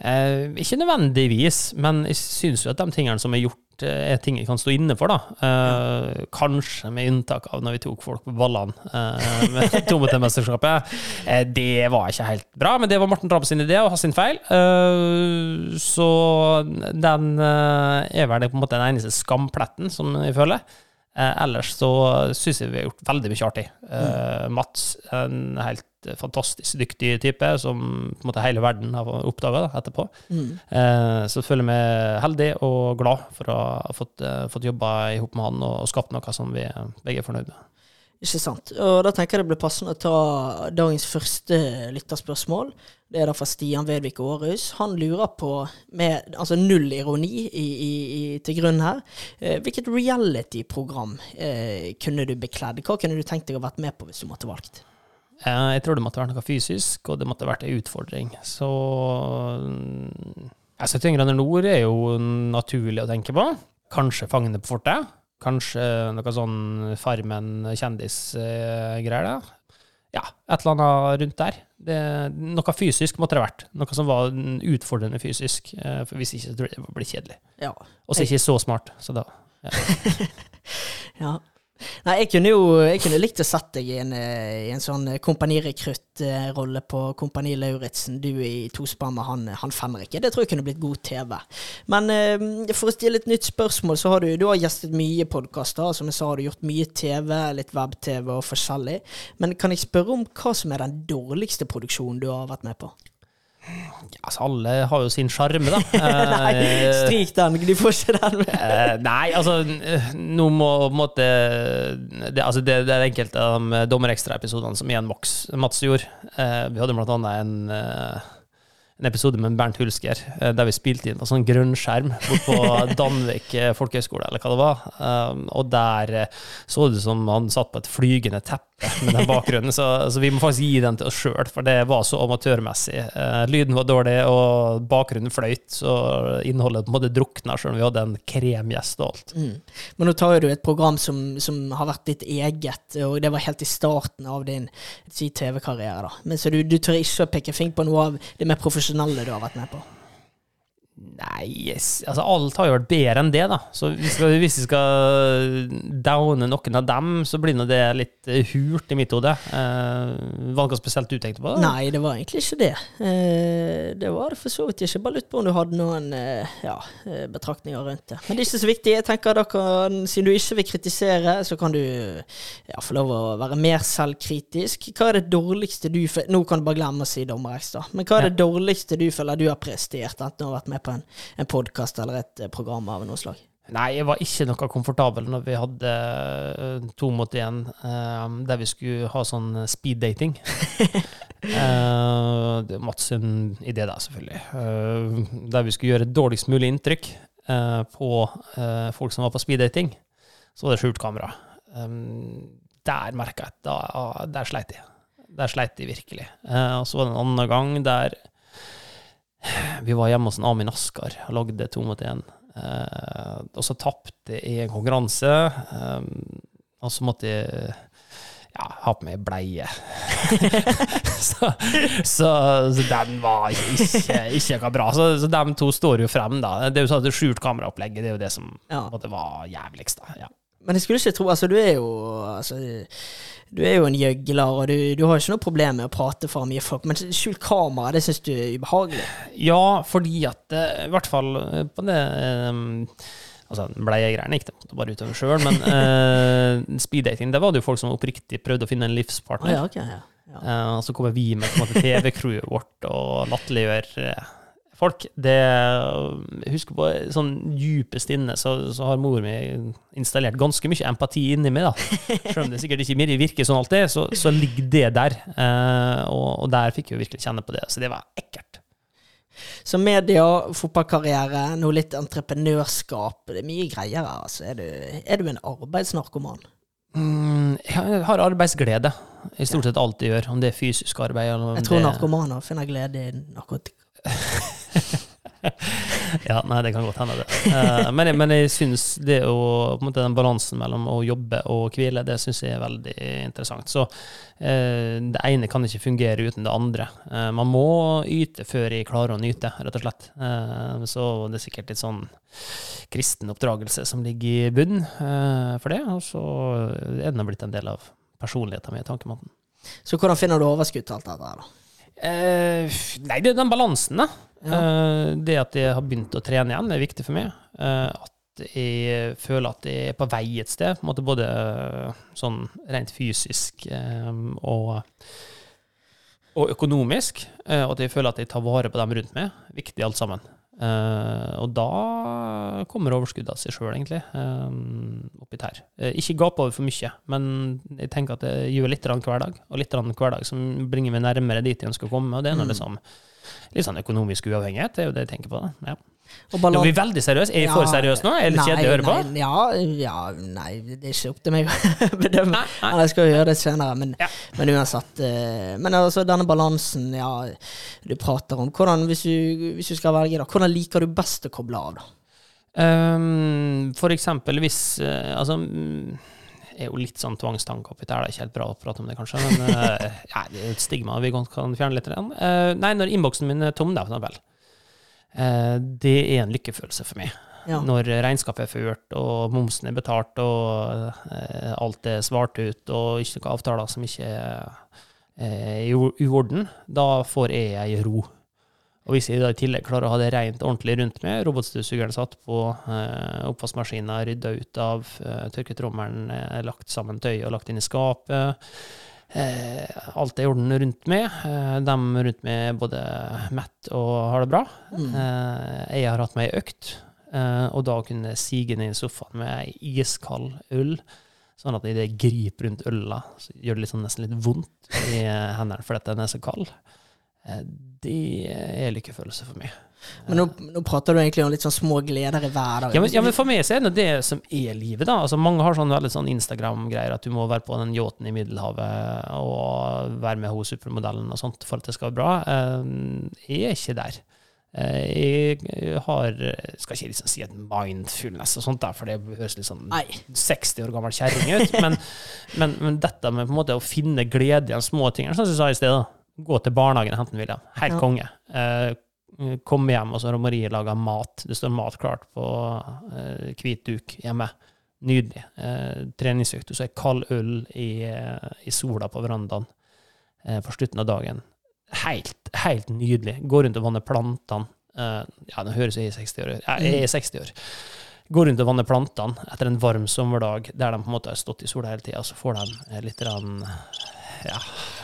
Eh, ikke nødvendigvis, men jeg syns jo at de tingene som er gjort er ting jeg kan stå inne for, da. Eh, kanskje med unntak av når vi tok folk på ballene eh, med Tomote-mesterskapet. Eh, det var ikke helt bra, men det var Morten Ramm sin idé og hans sin feil. Eh, så den eh, er vel på en måte den eneste skampletten som jeg føler. Eh, ellers så syns jeg vi har gjort veldig mye artig. Mm. Mats, en helt fantastisk dyktig type som på en måte hele verden har oppdaga etterpå. Mm. Eh, så føler jeg meg heldig og glad for å ha fått, fått jobba i hop med han og skapt noe som vi begge er fornøyd med. Ikke sant. Og da tenker jeg det blir passende å ta dagens første lytterspørsmål. Det er da fra Stian Vedvik Aarhus. Han lurer på, med altså null ironi i, i, i, til grunn her, eh, hvilket reality-program eh, kunne du bekledd? Hva kunne du tenkt deg å vært med på hvis du måtte valgt? Eh, jeg tror det måtte være noe fysisk, og det måtte vært en utfordring. Så altså, 71 grader nord er jo naturlig å tenke på. Kanskje Fangene på fortet. Kanskje noe sånn Farmen kjendisgreier. Ja, et eller annet rundt der. Det, noe fysisk måtte det vært. Noe som var utfordrende fysisk. eh, For hvis ikke så tror jeg det blir kjedelig. Ja. Og så ikke så smart, så da Ja. Nei, jeg kunne jo jeg kunne likt å satt deg i en, eh, i en sånn kompanirekrutt-rolle på Kompani Lauritzen. Du i tospann med han, han Fenrik. Det tror jeg kunne blitt god TV. Men eh, for å stille et nytt spørsmål, så har du, du har gjestet mye podkaster. Som jeg sa, har du gjort mye TV, litt web-TV og forskjellig. Men kan jeg spørre om hva som er den dårligste produksjonen du har vært med på? Altså, alle har jo sin sjarme, da. Nei, Eh, stryk den. Du får ikke den med. Eh, nei, altså eh, Nå må på en måte Det, altså, det, det er enkelte av de dommerekstraepisodene som igjen Max, Mats gjorde. Eh, vi hadde blant annet en, eh, en episode med Bernt Hulsker eh, der vi spilte inn på sånn grønn skjerm bort på Danvik eh, folkehøgskole, eller hva det var. Og der eh, så det ut som han satt på et flygende teppe med den bakgrunnen, så, så vi må faktisk gi den til oss sjøl, for det var så amatørmessig. Eh, lyden var dårlig, og bakgrunnen fløyt, så innholdet på en måte drukna, sjøl om vi hadde en kremgjest og alt. Mm. Men nå tar du et program som, som har vært ditt eget, og det var helt i starten av din TV-karriere. da. Men Så du, du tør ikke å peke fing på noe av det mer profesjonelle du har vært med på? Nei, yes. altså alt har jo vært bedre enn det, da. Så hvis vi, hvis vi skal downe noen av dem, så blir nå det litt eh, hult i mitt hode. Eh, var det noe spesielt du tenkte på? Nei, det var egentlig ikke det. Eh, det var det for så vidt ikke. Bare lurt på om du hadde noen eh, ja, eh, betraktninger rundt det. Men det er ikke så viktig. Jeg tenker da kan, Siden du ikke vil kritisere, så kan du ja, få lov å være mer selvkritisk. Hva er det dårligste du føler Nå kan du bare glemme å si dommer ekstra, Men hva er det dårligste du føler du har prestert, enten du har vært med på en, en podkast eller et eh, program av noe slag? Nei, jeg var ikke noe komfortabel når vi hadde eh, to mot én, eh, der vi skulle ha sånn speeddating. uh, det er Mats sin idé, da, selvfølgelig. Uh, der vi skulle gjøre dårligst mulig inntrykk uh, på folk som var på speed-dating. Så var det skjult kamera. Um, der merka jeg at da, der sleit de. Der sleit de virkelig. Og så var det en annen gang der vi var hjemme hos en Amin Askar og lagde to mot én. Eh, og så tapte jeg en konkurranse, eh, og så måtte jeg ja, ha på meg bleie. så, så, så den var ikke, ikke noe bra. Så, så de to står jo frem, da. Det er jo sånn at det skjult kameraopplegget, det er jo det som Ja. måtte, var jævligst. da. Ja. Men jeg skulle ikke tro Altså, du er jo altså, Du er jo en gjøgler, og du, du har ikke noe problem med å prate for mye folk, men skjult kamera, det syns du er ubehagelig? Ja, fordi at eh, I hvert fall eh, på det um, Altså, Bleiegreiene gikk det bare utover sjøl, men uh, speeddating, det var det jo folk som oppriktig prøvde å finne en livspartner. Oh, ja, ok, ja. Eh, og så kommer vi med TV-crewet vårt og latterliggjør eh, folk. Det husk Husker på sånn djupest inne så, så har mor mi installert ganske mye empati inni meg, da. Selv om det sikkert ikke virker sånn alltid, så, så ligger det der. Eh, og, og der fikk jeg virkelig kjenne på det. Så det var ekkelt. Så media, fotballkarriere, noe litt entreprenørskap, det er mye greier her. Altså. Er, du, er du en arbeidsnarkoman? Mm, jeg har arbeidsglede i stort sett alt jeg gjør, om det er fysisk arbeid eller Jeg tror det narkomaner finner glede i narkotika. Ja, nei, det kan godt hende, det. Uh, men, men jeg syns det å på en måte Den balansen mellom å jobbe og hvile, det syns jeg er veldig interessant. Så uh, det ene kan ikke fungere uten det andre. Uh, man må yte før jeg klarer å nyte, rett og slett. Så det er sikkert litt sånn kristen oppdragelse som ligger i bunnen for det. Og så er den blitt en del av personligheten min, tankemåten. Så hvordan finner du overskudd til alt dette da? Eh, nei, det er den balansen, da. Eh, det at jeg har begynt å trene igjen, er viktig for meg. Eh, at jeg føler at jeg er på vei et sted, på en måte både eh, sånn rent fysisk eh, og, og økonomisk. eh, og at jeg føler at jeg tar vare på dem rundt meg. Viktig alt sammen. Eh, og da kommer overskuddet av seg sjøl, egentlig, eh, oppi her. Uh, ikke gap over for mye, men jeg tenker at jeg gjør litt hver dag, og litt hver dag som bringer meg nærmere dit jeg ønsker å komme. Og det er noe liksom, litt sånn økonomisk uavhengighet, det er jo det jeg tenker på. da. Ja. Nå balan- blir vi veldig seriøse. Er for Ja, seriøs nå? Er det kjedelig å høre på? Nei, ja, ja, nei, det er ikke opp til meg å bedømme. Eller jeg skal gjøre det senere, men, men uansett. eh, Men altså, denne balansen ja, du prater om, hvordan, hvis du, hvis du skal velge, da, hvordan liker du best å koble av? da? Um, for eksempel hvis eh, Altså mm, er jo litt sånn tvangstanke oppi der. Det er ikke helt bra å prate om det, kanskje, men uh, ja, det er et stigma vi kan fjerne litt. Eh, nei, når innboksen min er tom, da, for eksempel. Eh, det er en lykkefølelse for meg. Ja. Når regnskapet er ført, og momsen er betalt, og eh, alt er svart ut, og ikke noen avtaler som ikke er eh, i uorden, da får jeg ei ro. Og hvis jeg da i tillegg klarer å ha det rent ordentlig rundt meg, robotstøvsugeren satt på, eh, oppvaskmaskinen rydda ut av, eh, tørketrommelen eh, lagt sammen tøy og lagt inn i skapet, alt er i orden rundt meg, eh, dem rundt meg er både mett og har det bra. Eh, jeg har hatt meg ei økt, eh, og da kunne jeg sige ned i sofaen med ei iskald øl, sånn at idet jeg griper rundt øla, så gjør det sånn, nesten litt vondt i eh, hendene fordi den er så kald. Eh, Det er lykkefølelse for meg. Men nå, nå prater du egentlig om litt sånn små gleder i hverdagen. Ja ja, men for meg så er det det som er livet, da. Altså, mange har sånn veldig sånn Instagram-greier, at du må være på den yachten i Middelhavet og være med hos supermodellen og sånt for at det skal være bra. Eh, Jeg er ikke der. Eh, Jeg har Skal ikke liksom si et mindfulness og sånt, der, for det høres litt sånn 60 år gammel kjerring ut. Men, men, men dette med på en måte å finne glede i de små tingene, sånn som jeg sa i sted, da. gå til barnehagen og hente en William. Helt Ja. konge. Eh, Komme hjem, og så har Marie laga mat. Det står mat klart på eh, hvit duk hjemme. Nydelig. Eh, treningsøkt. Så er kald øl i, eh, i sola på verandaen eh, på slutten av dagen. Helt, helt nydelig. Gå rundt og vanne plantene. Eh, ja, nå høres jeg 60 år ut. Jeg er 60 år. Gå rundt og vanne plantene etter en varm sommerdag der de på en måte har stått i sola hele tida, så får de eh, litt grann, ja,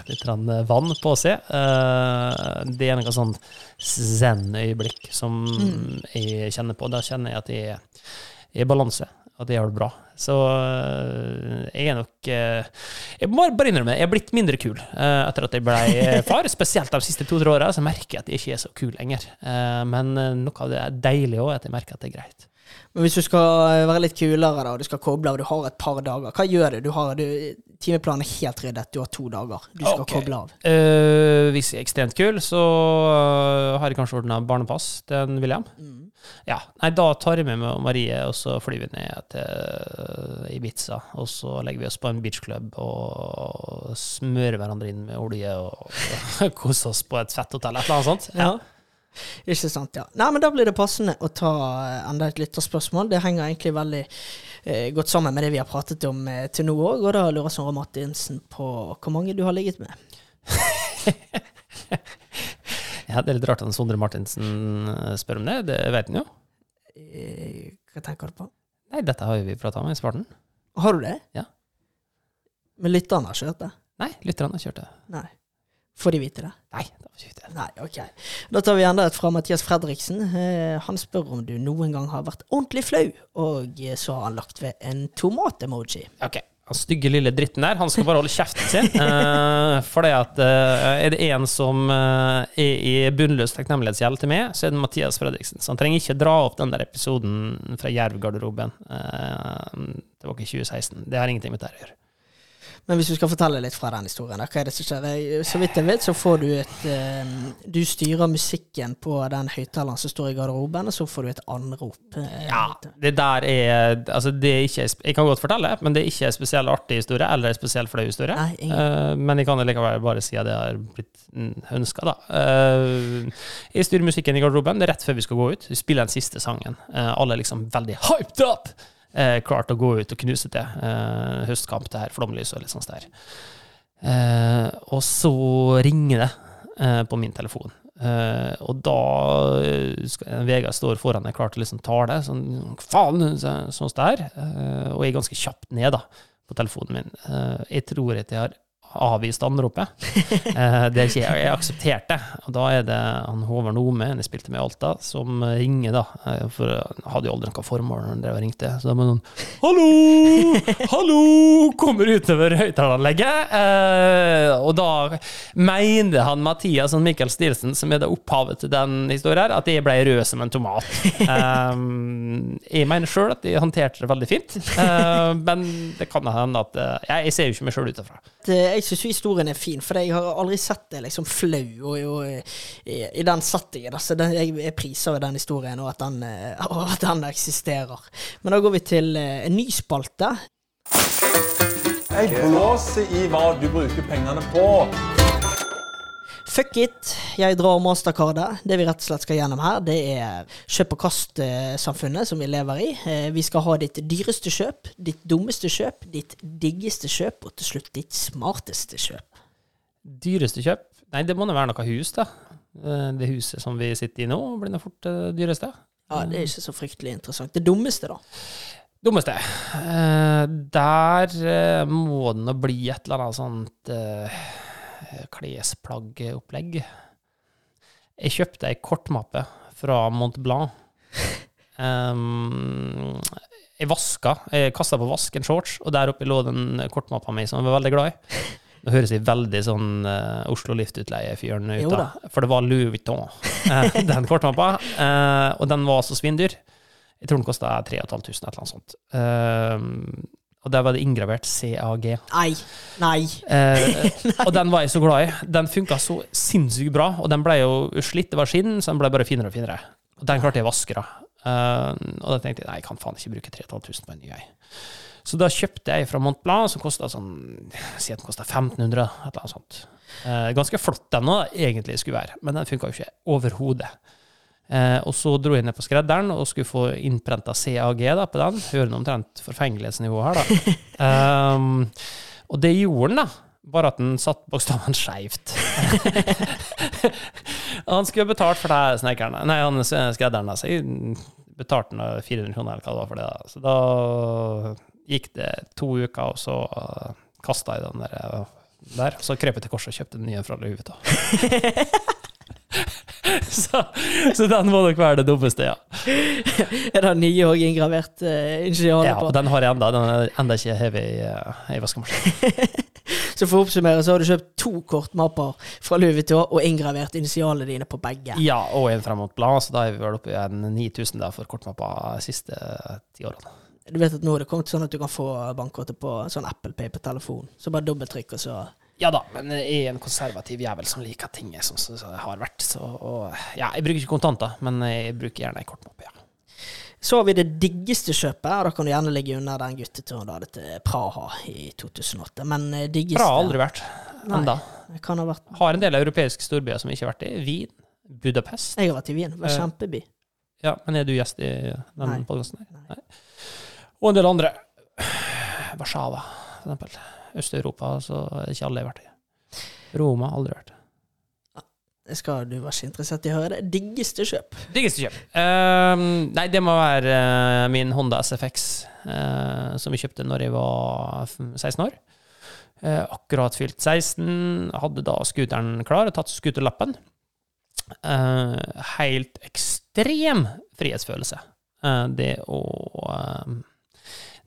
litt eh, vann på seg. Eh, det er noe sånn zen-øyeblikk som jeg kjenner på. Da kjenner jeg at jeg er i balanse, at jeg har det bra. Så øh, jeg er nok øh, Jeg må bare innrømme, jeg er blitt mindre kul etter at jeg ble far. Spesielt de siste to-tre åra, så merker jeg at jeg ikke er så kul lenger. Eh, men noe av det er deilig òg, at jeg merker at det er greit. Men hvis du skal være litt kulere, da, og du skal koble av, du har et par dager, hva gjør du? du, har, du timeplanen er helt ryddet, du har to dager. Du skal okay. koble av. Uh, hvis jeg er ekstremt kul, så øh, har jeg kanskje ordna barnepass til en William. Ja, nei, Da tar jeg med meg Marie, og så flyr vi ned til Ibiza. Og så legger vi oss på en beachclub og smører hverandre inn med olje og, og koser oss på et fetthotell. Et eller annet sånt. Ja. Ikke sant, ja. Nei, men da blir det passende å ta eh, enda et lytterspørsmål. Det henger egentlig veldig eh, godt sammen med det vi har pratet om eh, til nå òg. Og da lurer Sondre Martinsen på hvor mange du har ligget med. Ja, Det er litt rart at Sondre Martinsen øh, spør om det. Det vet han jo. Eh, hva tenker du på? Nei, dette har vi prata om i svarten. Har du det? Ja. Men lytterne har kjørt det? Nei, lytterne har kjørt det. Nei. Får de vite det? Nei, det. Nei, ok. Da tar vi enda et fra Mathias Fredriksen. Eh, han spør om du noen gang har vært ordentlig flau, og eh, så har han lagt ved en tomat-emoji. Ok, han stygge lille dritten der, han skal bare holde kjeften sin. Eh, for det at eh, er det en som er i bunnløs takknemlighetsgjeld til meg, så er det Mathias Fredriksen. Så han trenger ikke dra opp den der episoden fra Jerv-garderoben. Det var ikke 2016. Det har ingenting med det å gjøre. Men hvis du skal fortelle litt fra den historien, hva er det som skjer? Så vidt jeg vet, så får du et eh, Du styrer musikken på den høyttaleren som står i garderoben, og så får du et anrop. eh, Ja, det der er Altså, det er ikke Jeg kan godt fortelle, men det er ikke en spesiell artig historie eller en spesiell flau historie. Nei, ingen. Eh, men jeg kan likevel bare si at det har blitt ønska, da. Jeg styrer musikken i garderoben. Det er rett før vi skal gå ut. Vi spiller den siste sangen. Alle er liksom veldig hyped up! Eh, klart å gå ut og knuse til. Eh, høstkamp, det her, flomlys og litt sånt der. Eh, og så ringer det eh, på min telefon. Eh, og da eh, skal, Vegard står foran meg klar til liksom tale. Sånn faen, så- sånn der. Og jeg er ganske kjapt ned da, på telefonen min. Jeg tror at jeg har avvist anropet. Eh, det er ikke jeg. Jeg aksepterte. Og da er det han Håvard Nome, jeg spilte med i Alta, som ringer, da. Eh, For han hadde jo aldri noe formål når han drev og ringte. Så da var det sånn Hallo! Hallo! Kommer utover høyttaleranlegget. Eh, og da mener han Mathias og Michael Stilsen, som er det opphavet til den historien, at jeg ble rød som en tomat. Jeg mener sjøl at jeg håndterte det veldig fint, men det kan hende at Jeg, jeg ser jo ikke meg sjøl utafra. Det- Jeg syns historien er fin, for jeg har aldri sett det liksom flau og, og, i, i den settingen. Altså, den, jeg, jeg priser jo den historien, og at den, eh, og at den eksisterer. Men da går vi til eh, en ny spalte. Jeg blåser i hva du bruker pengene på. Fuck it, jeg drar mastercardet. Det vi rett og slett skal gjennom her, det er kjøp og kast-samfunnet som vi lever i. Eh, Vi skal ha ditt dyreste kjøp, ditt dummeste kjøp, ditt diggeste kjøp, og til slutt ditt smarteste kjøp. Dyreste kjøp? Nei, det må nå være noe hus, da. Eh, Det huset som vi sitter i nå, blir nå fort det dyreste. Ja, det er ikke så fryktelig interessant. Det dummeste, da. Dummeste. Eh, der eh, må det nå bli et eller annet sånt eh, klesplaggopplegg. Jeg kjøpte ei kortmappe fra Mont Blanc. Um, jeg vaska, jeg kasta på vask en shorts, og der oppe lå den kortmappa mi som jeg var veldig glad i. Nå høres jeg veldig sånn uh, Oslo Liftutleie-fyren ut, da. For det var Louis Vuitton, uh, den kortmappa. Uh, og den var så svindyr. Jeg tror den kosta 3500, et eller annet sånt. Eh, og der var det inngravert CAG. Nei. Nei. Eh, og den var jeg så glad i. Den funka så sinnssykt bra, og den ble jo slitt. Det var skinn, så den ble bare finere og finere. Og den klarte jeg å vaske, da. Uh, og da tenkte jeg nei, jeg kan faen ikke bruke 3500 på en ny ei. Så da kjøpte jeg fra Montblanc, som kosta sånn Si at den kosta 1500, et eller annet sånt. Uh, ganske flott den òg, egentlig skulle være, men den funka jo ikke overhodet. Eh, og så dro jeg ned på skredderen og skulle få innprenta CAG da, på den. Hører nå omtrent forfengelighetsnivået her, da. Um, og det gjorde den, da. Bare at den satt bokstavene skeivt. han skulle betalt for det, snekkeren. Nei, han skredderen. jeg betalte han 400 kroner eller hva det var for det. da. Så da gikk det to uker, og så uh, kasta jeg den der. uh, der. Så krøp jeg til korset og kjøpte den nye fra Vuitton. så, så den må nok være det dummeste, ja. Er det nye og inngravert uh, initialer Ja, på? og den har jeg enda. Den er enda ikke hevet i, uh, i vaskemaskinen. Så for å oppsummere, så har du kjøpt to kortmapper fra Louis Vuitton og inngravert initialene dine på begge. Ja, og en frem mot blad, så da er vi vel oppe i en 9000 der for kortmappa de siste ti årene. Du vet at nå har det kommet sånn at du kan få bankkortet på sånn Apple Pay på telefon. Så bare dobbelttrykk, og så Ja da, men jeg er en konservativ jævel som liker ting som det har vært. Så, og, ja, jeg bruker ikke kontanter, men jeg bruker gjerne ei kortmappe, ja. Så har vi det diggeste kjøpet, og da kan du gjerne ligge under den gutteturen du hadde til Praha i 2008. Men eh, diggeste Praha har aldri vært Nei, det kan ha vært Har en del europeiske storbyer som ikke har vært i. Wien, Budapest. Jeg har vært i Wien. Var Eh, kjempeby. Ja, men er du gjest i den podkasten Nei. Nei. Og en del andre. Warszawa, for eksempel. Øst-Europa, så er det ikke alle har i. Roma, aldri vært. Det skal du være så interessert i å høre. Det diggeste kjøp. Diggeste kjøp? Ehm, nei, det må være uh, min Honda SFX, uh, som jeg kjøpte når jeg var 16 år. Eh, akkurat fylt 16, hadde da scooteren klar og tatt scooterlappen. Eh, helt ekstrem frihetsfølelse. Eh, det å eh,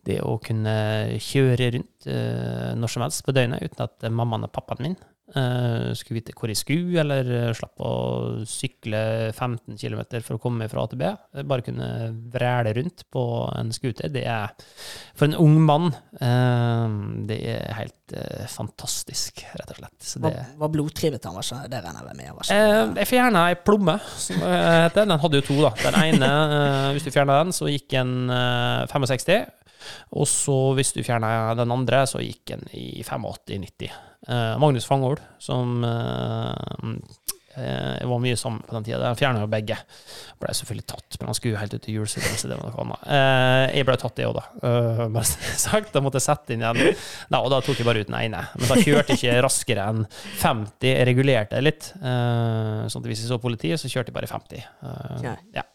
det å kunne kjøre rundt eh, når som helst på døgnet uten at mammaen og pappaen min eh, skulle vite hvor jeg skulle, eller slappe slapp å sykle 15 km for å komme fra A til B. Eh, Bare kunne vræle rundt på en scooter. Det er for en ung mann eh, Det er helt eh, fantastisk, rett og slett. Så det, Var, var blodtrivet han var så det regner jeg med. Var. Eh, jeg fjerna ei plomme, som heter. Den hadde jo to, da. Den ene, eh, hvis du fjerna den, så gikk en eh, 65. Og så, hvis du fjerna den andre, så gikk den i 85-90. Eh, Magnus Fangol, som eh, eh, var mye sammen på den tida, den fjerna jo begge. Ble selvfølgelig tatt, men han skulle jo helt ut til jul, så det var noe annet. Eh, jeg ble tatt, det òg, da. Bare sagt, da måtte jeg sette inn igjen. Nei, og da tok jeg bare ut den ene. Men da kjørte jeg ikke raskere enn 50. Jeg regulerte litt. Sånn at hvis jeg så politiet, så kjørte jeg bare 50. Eh, Ja.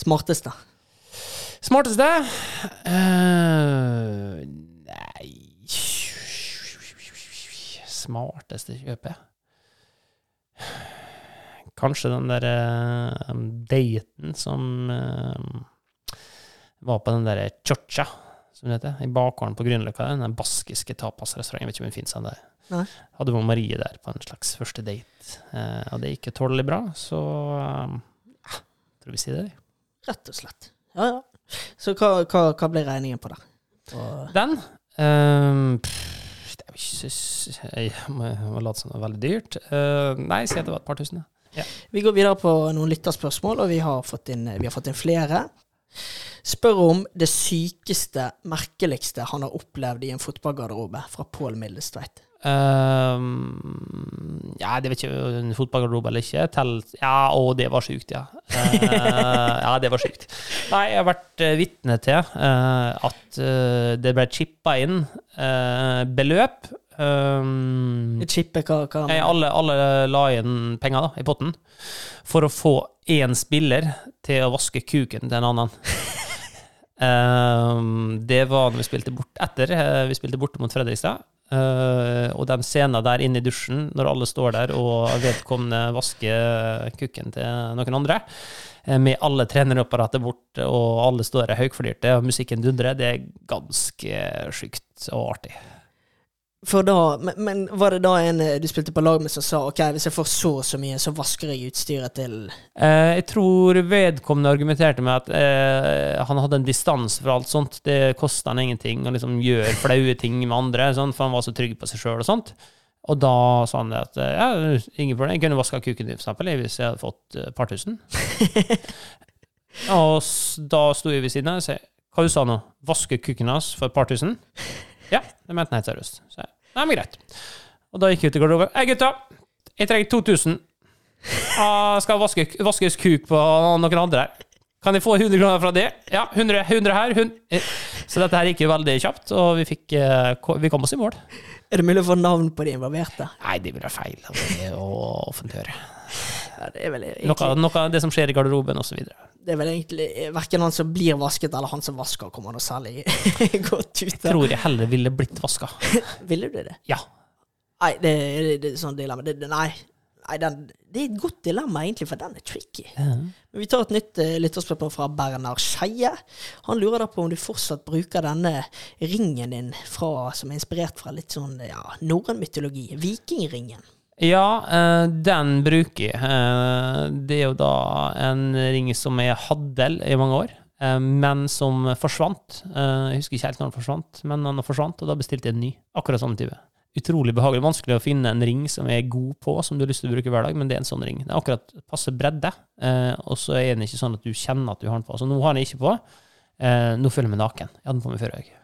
Smartest, Smarteste. Smarteste? uh, nei Smarteste kjøpet? Kanskje den der uh, daten som uh, var på den der Chocha, som det heter, i bakgården på Grünerløkka. Den baskiske tapasrestauranten. Vet ikke om den finnes ennå. Nei. Hadde med Marie der på en slags første date, uh, og det gikk jo tålelig bra, så eh, tror vi sier det. Rett og slett. Ja, ja. Så hva, hva, hva ble regningen på der? Og, Den Um, pff, det er jo ikke Jeg må, må late som det er veldig dyrt. Uh, nei, si at det var et par tusen. ja. Vi går videre på noen lytterspørsmål, og vi har fått inn, vi har fått inn flere. Spør om det sykeste, merkeligste han har opplevd i en fotballgarderobe, fra Pål Mildestveit. Ehm, ja, det vet ikke en fotballgarderobe eller ikke. Tell, ja, å, det var sjukt, ja. Uh, ja, det var sjukt. Nei, jeg har vært uh, vitne til uh, at uh, det ble chippa inn eh, beløp. Um, Chippe, hva, hva alle, alle la inn penger da, i potten for å få én spiller til å vaske kuken til en annen. um, det var når vi spilte bort etter eh, vi spilte borte mot Fredrikstad. Eh, og den scenen der inne i dusjen, når alle står der og vedkommende vasker kukken til noen andre, eh, med alle trenerapparatet borte, og alle står der høyflirte, og musikken dundrer, det er ganske sjukt og artig. For da, men, men var det da en eh, du spilte på lag med som sa ok, hvis jeg får så og så mye, så vasker jeg utstyret til Eh, jeg tror vedkommende argumenterte med at eh, han hadde en distanse fra alt sånt. Det kosta han ingenting å liksom gjøre flaue ting med andre, sånn, for han var så trygg på seg sjøl og sånt. Og da sa han det at eh, ja, ingen problem, jeg kunne vaska kuken din, for eksempel, hvis jeg hadde fått et par tusen. og da sto jeg ved siden av og sa hva du sa nå? Vaske kuken hans for et par tusen? Det mente helt seriøst. Så jeg, nei, men greit. Og da gikk jeg ut i garderoben. Hei, gutta! Jeg trenger 2000. Jeg skal vaske, vaskes kuk på noen andre her. Kan jeg få 100 kroner fra det? Ja, 100, 100 her. 100. Eh, Så dette her gikk jo veldig kjapt, og vi, fikk, eh, vi kom oss i mål. Er det mulig å få navn på de involverte? Nei, det blir feil av det å offentliggjøre. Ja, det er vel egentlig, Noe, noe av det som skjer i garderoben, osv. det er vel egentlig verken han som blir vasket, eller han som vasker, kommer noe særlig godt ut av. Tror jeg heller ville blitt vaska. Ville du det? Ja. Nei, det, det, det er sånn dilemma. Det, nei, nei den, det er et godt dilemma, egentlig, for den er tricky. Men vi tar et nytt uh, lytterspørsmål fra Bernard Skeie. Han lurer da på om du fortsatt bruker denne ringen din fra, som er inspirert fra litt sånn ja, norrøn mytologi. Vikingringen. Ja, eh, den bruker jeg. Eh, det er jo da en ring som jeg hadde i mange år, eh, men som forsvant. Jeg husker ikke helt når den forsvant, men den forsvant, og da bestilte jeg en ny. Akkurat samme type. Utrolig behagelig. Vanskelig å finne en ring som jeg er god på, som du har lyst til å bruke hver dag, men det er en sånn ring. Er akkurat passe bredde, og så er den ikke sånn at du kjenner at du har den på. Så nå har jeg den ikke på. Nå føler jeg meg naken. Jeg hadde den på meg før. Jeg.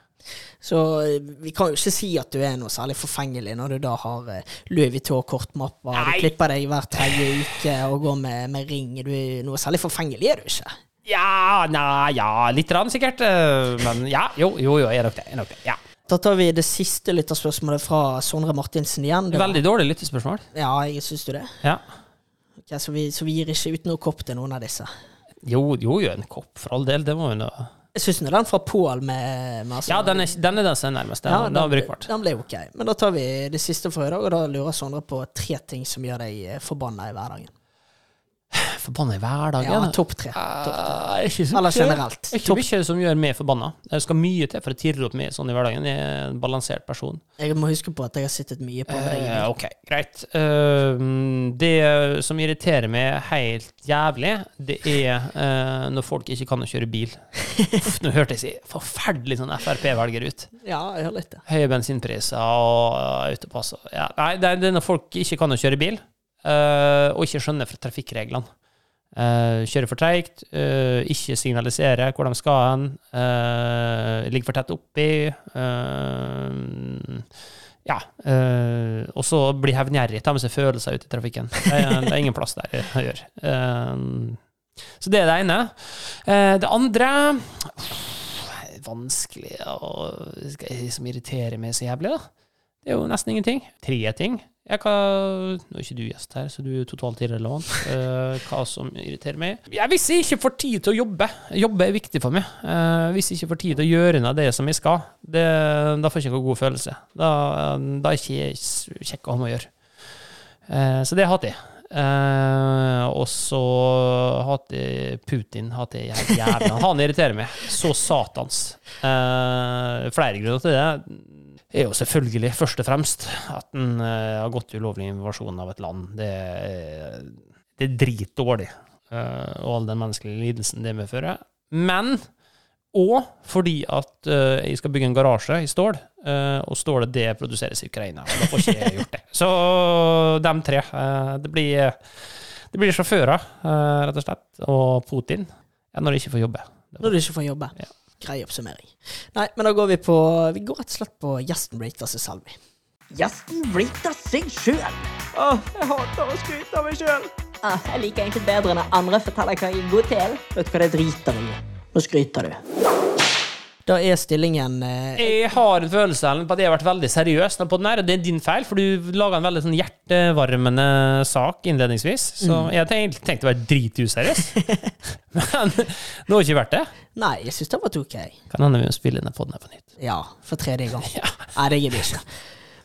Så eh, vi kan jo ikke si at du er noe særlig forfengelig når du da har eh, Louis Vuitton-kortmapper, du klipper deg hver tredje uke og går med, med ring. Du er noe særlig forfengelig er du ikke. Ja, nei, ja, litt rann sikkert. eh, Men ja, jo, jo, jo, jeg er nok det. Jeg er nok det. Ja. Da tar vi det siste lytterspørsmålet fra Sondre Martinsen igjen. Det Veldig dårlig lyttespørsmål. Ja, jeg syns du det? Ja. Ok, så, vi, så vi gir ikke ut noe kopp til noen av disse. Jo, jo, jo, en kopp, for all del. Det må vi nå Jeg syns den fra Pål med, med Ja, den er, den er den som er nærmest. Den, Ja, den den, brukbart. den ble ok. Men da tar vi det siste for i dag, og da lurer Sondre på tre ting som gjør deg forbanna i hverdagen. Forbanna i hverdagen? Ja, topp tre. Top tre. Eh, ikke så Eller generelt. Ikke Topp- mye som gjør meg forbanna. Det skal mye til for å tirre opp meg sånn i hverdagen. Jeg er en balansert person. Jeg må huske på at jeg har sittet mye på det. Eh, ok, greit. Uh, det som irriterer meg helt jævlig, det er uh, når folk ikke kan å kjøre bil. Uff, nå hørtes jeg forferdelig sånn Frp-velger ut. Ja, jeg hører litt det. Høye bensinpriser og autopass. og- Ja, nei, det er- er når folk ikke kan å kjøre bil, eh, og ikke skjønner trafikkreglene. Uh, kjører for treigt, eh, ikke signaliserer hvor de skal hen, eh, ligger for tett oppi. eh, ja. eh, og så blir hevngjerrig, tar med seg følelser ut i trafikken. Det er, det er ingen plass der å gjøre. Eh, så det er det ene. Eh, det andre Vanskelig skal Som irriterer meg så jævlig, da. Det er jo nesten ingenting. Tre ting. Jeg kan, nå er ikke du gjest her, så du er totalt irrelevant. Uh, hva som irriterer meg? Ja, hvis jeg ikke får tid til å jobbe Jobbe er viktig for meg. Uh, hvis jeg ikke får tid til å gjøre noe av det som jeg skal, det, da får jeg ikke noen god følelse. Da, da er ikke kjekk å ha med å gjøre. Uh, så det hater jeg. Uh, og så hater jeg Putin. Hater jeg jævla. Han irriterer meg så satans. Uh, flere grunner til det er jo selvfølgelig først og fremst at den uh, har gått ulovlig invasjon av et land. Det, er- det er dritdårlig. uh, og all den menneskelige lidelsen det medfører. Men og fordi at uh, jeg skal bygge en garasje i stål, uh, og stålet det produseres i Ukraina. Da får ikke jeg gjort det. Så de tre. eh, det, blir, det blir sjåfører, eh, rett og slett, og Putin. Ja, når de ikke får jobbe. Når de ikke får jobbe. Grei oppsummering. Nei, men da går vi på Vi går rett og slett på gjesten rater seg selv, vi. Gjesten rater seg sjøl. Åh, jeg hater å skryte av meg sjøl. Ah, jeg liker egentlig bedre når andre forteller hva jeg er god til. Vet du hva, det driter i. Nå skryter du. Da er stillingen eh, Jeg har en følelse Ellen, på at jeg har vært veldig seriøs på den her, og det er din feil, for du laga en veldig sånn hjertevarmende sak innledningsvis. Så Mm. jeg tenkte, tenkte tenkt å være drituseriøs. Men nå har det ikke vært det. Nei, jeg syns det var ok. Kan hende vi må spille inn podden her på nytt. Ja, for tredje gang. Nei, det gidder jeg ikke.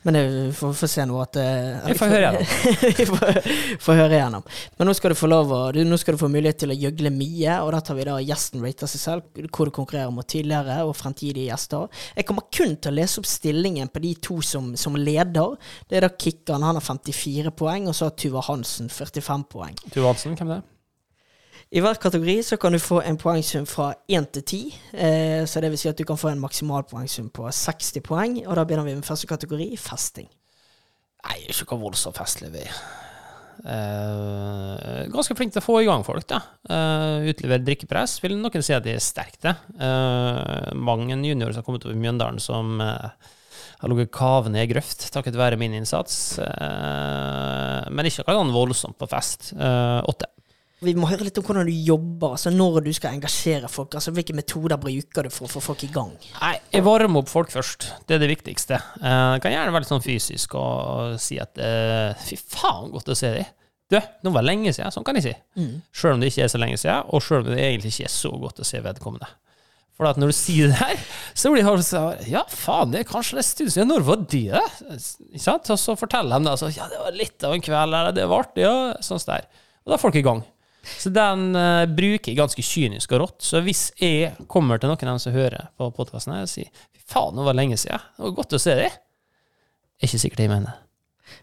Men vi får, får se nå at eh, Vi får høre igjennom. vi får, får høre igjennom. Men nå skal du få lov du, nå skal du få mulighet til å gjøgle mye, og da tar vi da gjesten rater seg selv, hvor du konkurrerer mot tidligere og fremtidige gjester. Jeg kommer kun til å lese opp stillingen på de to som, som leder. Det er da Kikkan, han har 54 poeng, og så har Tuva Hansen 45 poeng. Tuva Hansen, hvem er det? I hver kategori så kan du få en poengsum fra 1 til 10. Eh, så det vil si at du kan få en maksimal poengsum på 60 poeng. Og da begynner vi med første kategori, festing. Nei, er ikke hvor voldsomt festlig, vi. Eh, ganske flink til å få i gang folk, da. Eh, utlevere drikkepress. Vil noen si at de er sterke. Eh, mange juniorer som har kommet i Mjøndalen som eh, har ligget kavende i grøft takket være min innsats. Eh, men ikke noe voldsomt på fest. Eh, åtte. Vi må høre litt om hvordan du jobber, altså når du skal engasjere folk. altså Hvilke metoder bruker du for å få folk i gang? Nei, jeg varmer opp folk først. Det er det viktigste. Jeg Det kan gjerne være litt sånn fysisk og si at eh, fy faen, godt å se deg. Du, nå var det lenge siden. Sånn kan jeg si. Mm. Sjøl om det ikke er så lenge siden, og sjøl om det egentlig ikke er så godt å se vedkommende. For at når du sier det her, så blir de sånn Ja, faen, det er kanskje en stund siden. Når var det? Ikke sant? Og så forteller de det. Altså, ja, det var litt av en kveld, eller det var artig, ja. Sånn der. Og da er folk i gang. Så den uh, bruker jeg ganske kynisk og rått. Så hvis jeg kommer til noen av dem som hører på podkasten og sier fy faen, nå var det lenge siden, det var godt å se deg, er ikke sikkert jeg mener.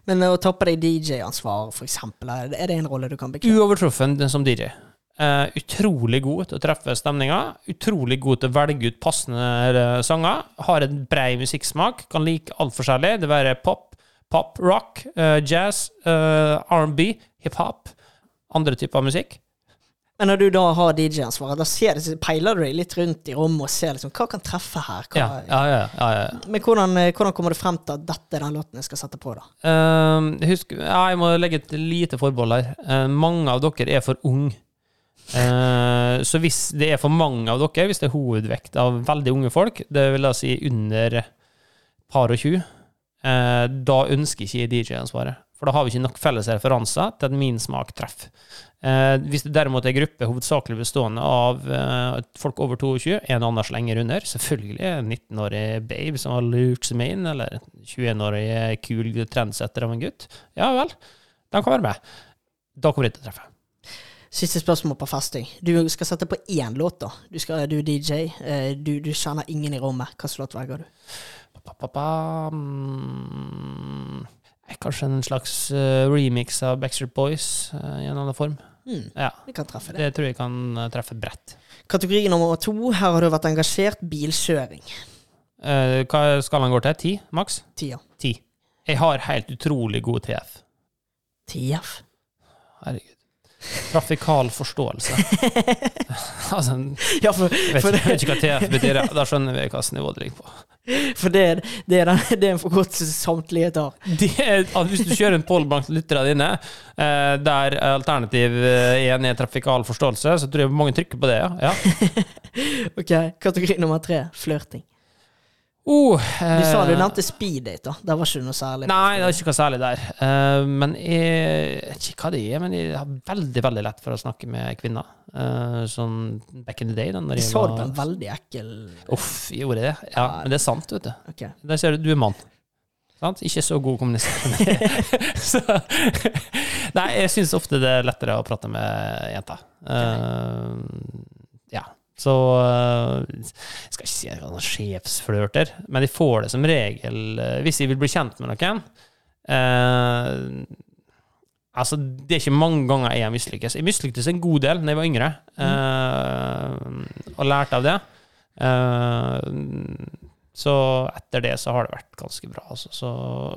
Men å ta på deg DJ-ansvar, for eksempel, er det- en rolle du kan bekle? Uovertruffen som DJ. Uh, utrolig god til å treffe stemninga. Utrolig god til å velge ut passende eh, sanger. Har en brei musikksmak. Kan like alt forskjellig. Det være pop, pop, rock, uh, jazz, uh, R&B, hiphop. Andre typer musikk. Men når du da har DJ-ansvaret, da ser det, peiler du deg litt rundt i rommet og ser liksom, hva kan treffe her? Hva, Ja, ja, ja. Men hvordan, eh, hvordan kommer du frem til at dette er den låten jeg skal sette på, da? Eh, husk, ja, jeg må legge et lite forbehold her. Uh, mange av dere er for unge. Uh, så hvis det er for mange av dere, hvis det er hovedvekt av veldig unge folk, det vil da si under par og tjue, uh, da ønsker ikke jeg DJ-ansvaret. For da har vi ikke nok felles referanser til at min smak treffer. Eh, hvis det derimot er en gruppe hovedsakelig bestående av eh, folk over 22, en annen slenger under, selvfølgelig en 19-årig babe som har lurt seg med inn, eller 21-årig kul trendsetter av en gutt, ja vel, de kan være med. Da kommer de til å treffe. Siste spørsmål på fasting. Du skal sette på én låt, da. Du, skal, du DJ, eh, du, du kjenner ingen i rommet. Hvilken låt velger du? Pa-pa-pa, mm, kanskje en slags eh, remix av Backstreet Boys eh, i en annen form. Mm, Ja, det. det tror jeg kan eh, treffe bredt. Kategori nummer to. Her har du vært engasjert. Bilkjøring. Eh, hva skal han gå til? Ti, maks? ja. Ti. Jeg har helt utrolig god TF. TF. Herregud. Trafikal forståelse. altså, Ja, for, vet, for, vet ikke hva TF betyr. Da skjønner vi hvilket nivå det ligger på. for det, det, er den, det er en forkortelse samtlige tar. At hvis du kjører en poll blant lytterne dine, eh, der alternativ én er trafikal forståelse, så tror jeg mange trykker på det, ja. ja. Ok, Kategori nummer tre. Flørting. Oh, Du sa du eh, nevnte speeddate, da. Det var ikke noe særlig. Nei, det var ikke noe særlig der. Uh, men jeg vet ikke hva det er, men jeg har veldig veldig lett for å snakke med kvinner. Uh, sånn back in the day. Da, når Det jeg sa du var- på en veldig ekkel Uff, jeg gjorde det. Ja, men det er sant, vet du. Okay. Der ser du, du er mann. Sant? Ikke så god kommuniserende. så, nei, jeg syns ofte det er lettere å prate med jenter. Uh, ja. Så eh, Jeg skal ikke si at jeg er noen sjefsflørter, men de får det som regel eh, hvis de vil bli kjent med noen. Eh, altså, det er ikke mange ganger jeg har mislykkes. Jeg mislyktes en god del da jeg var yngre, eh, og lærte av det. Eh, så etter det så har det vært ganske bra. Altså. Så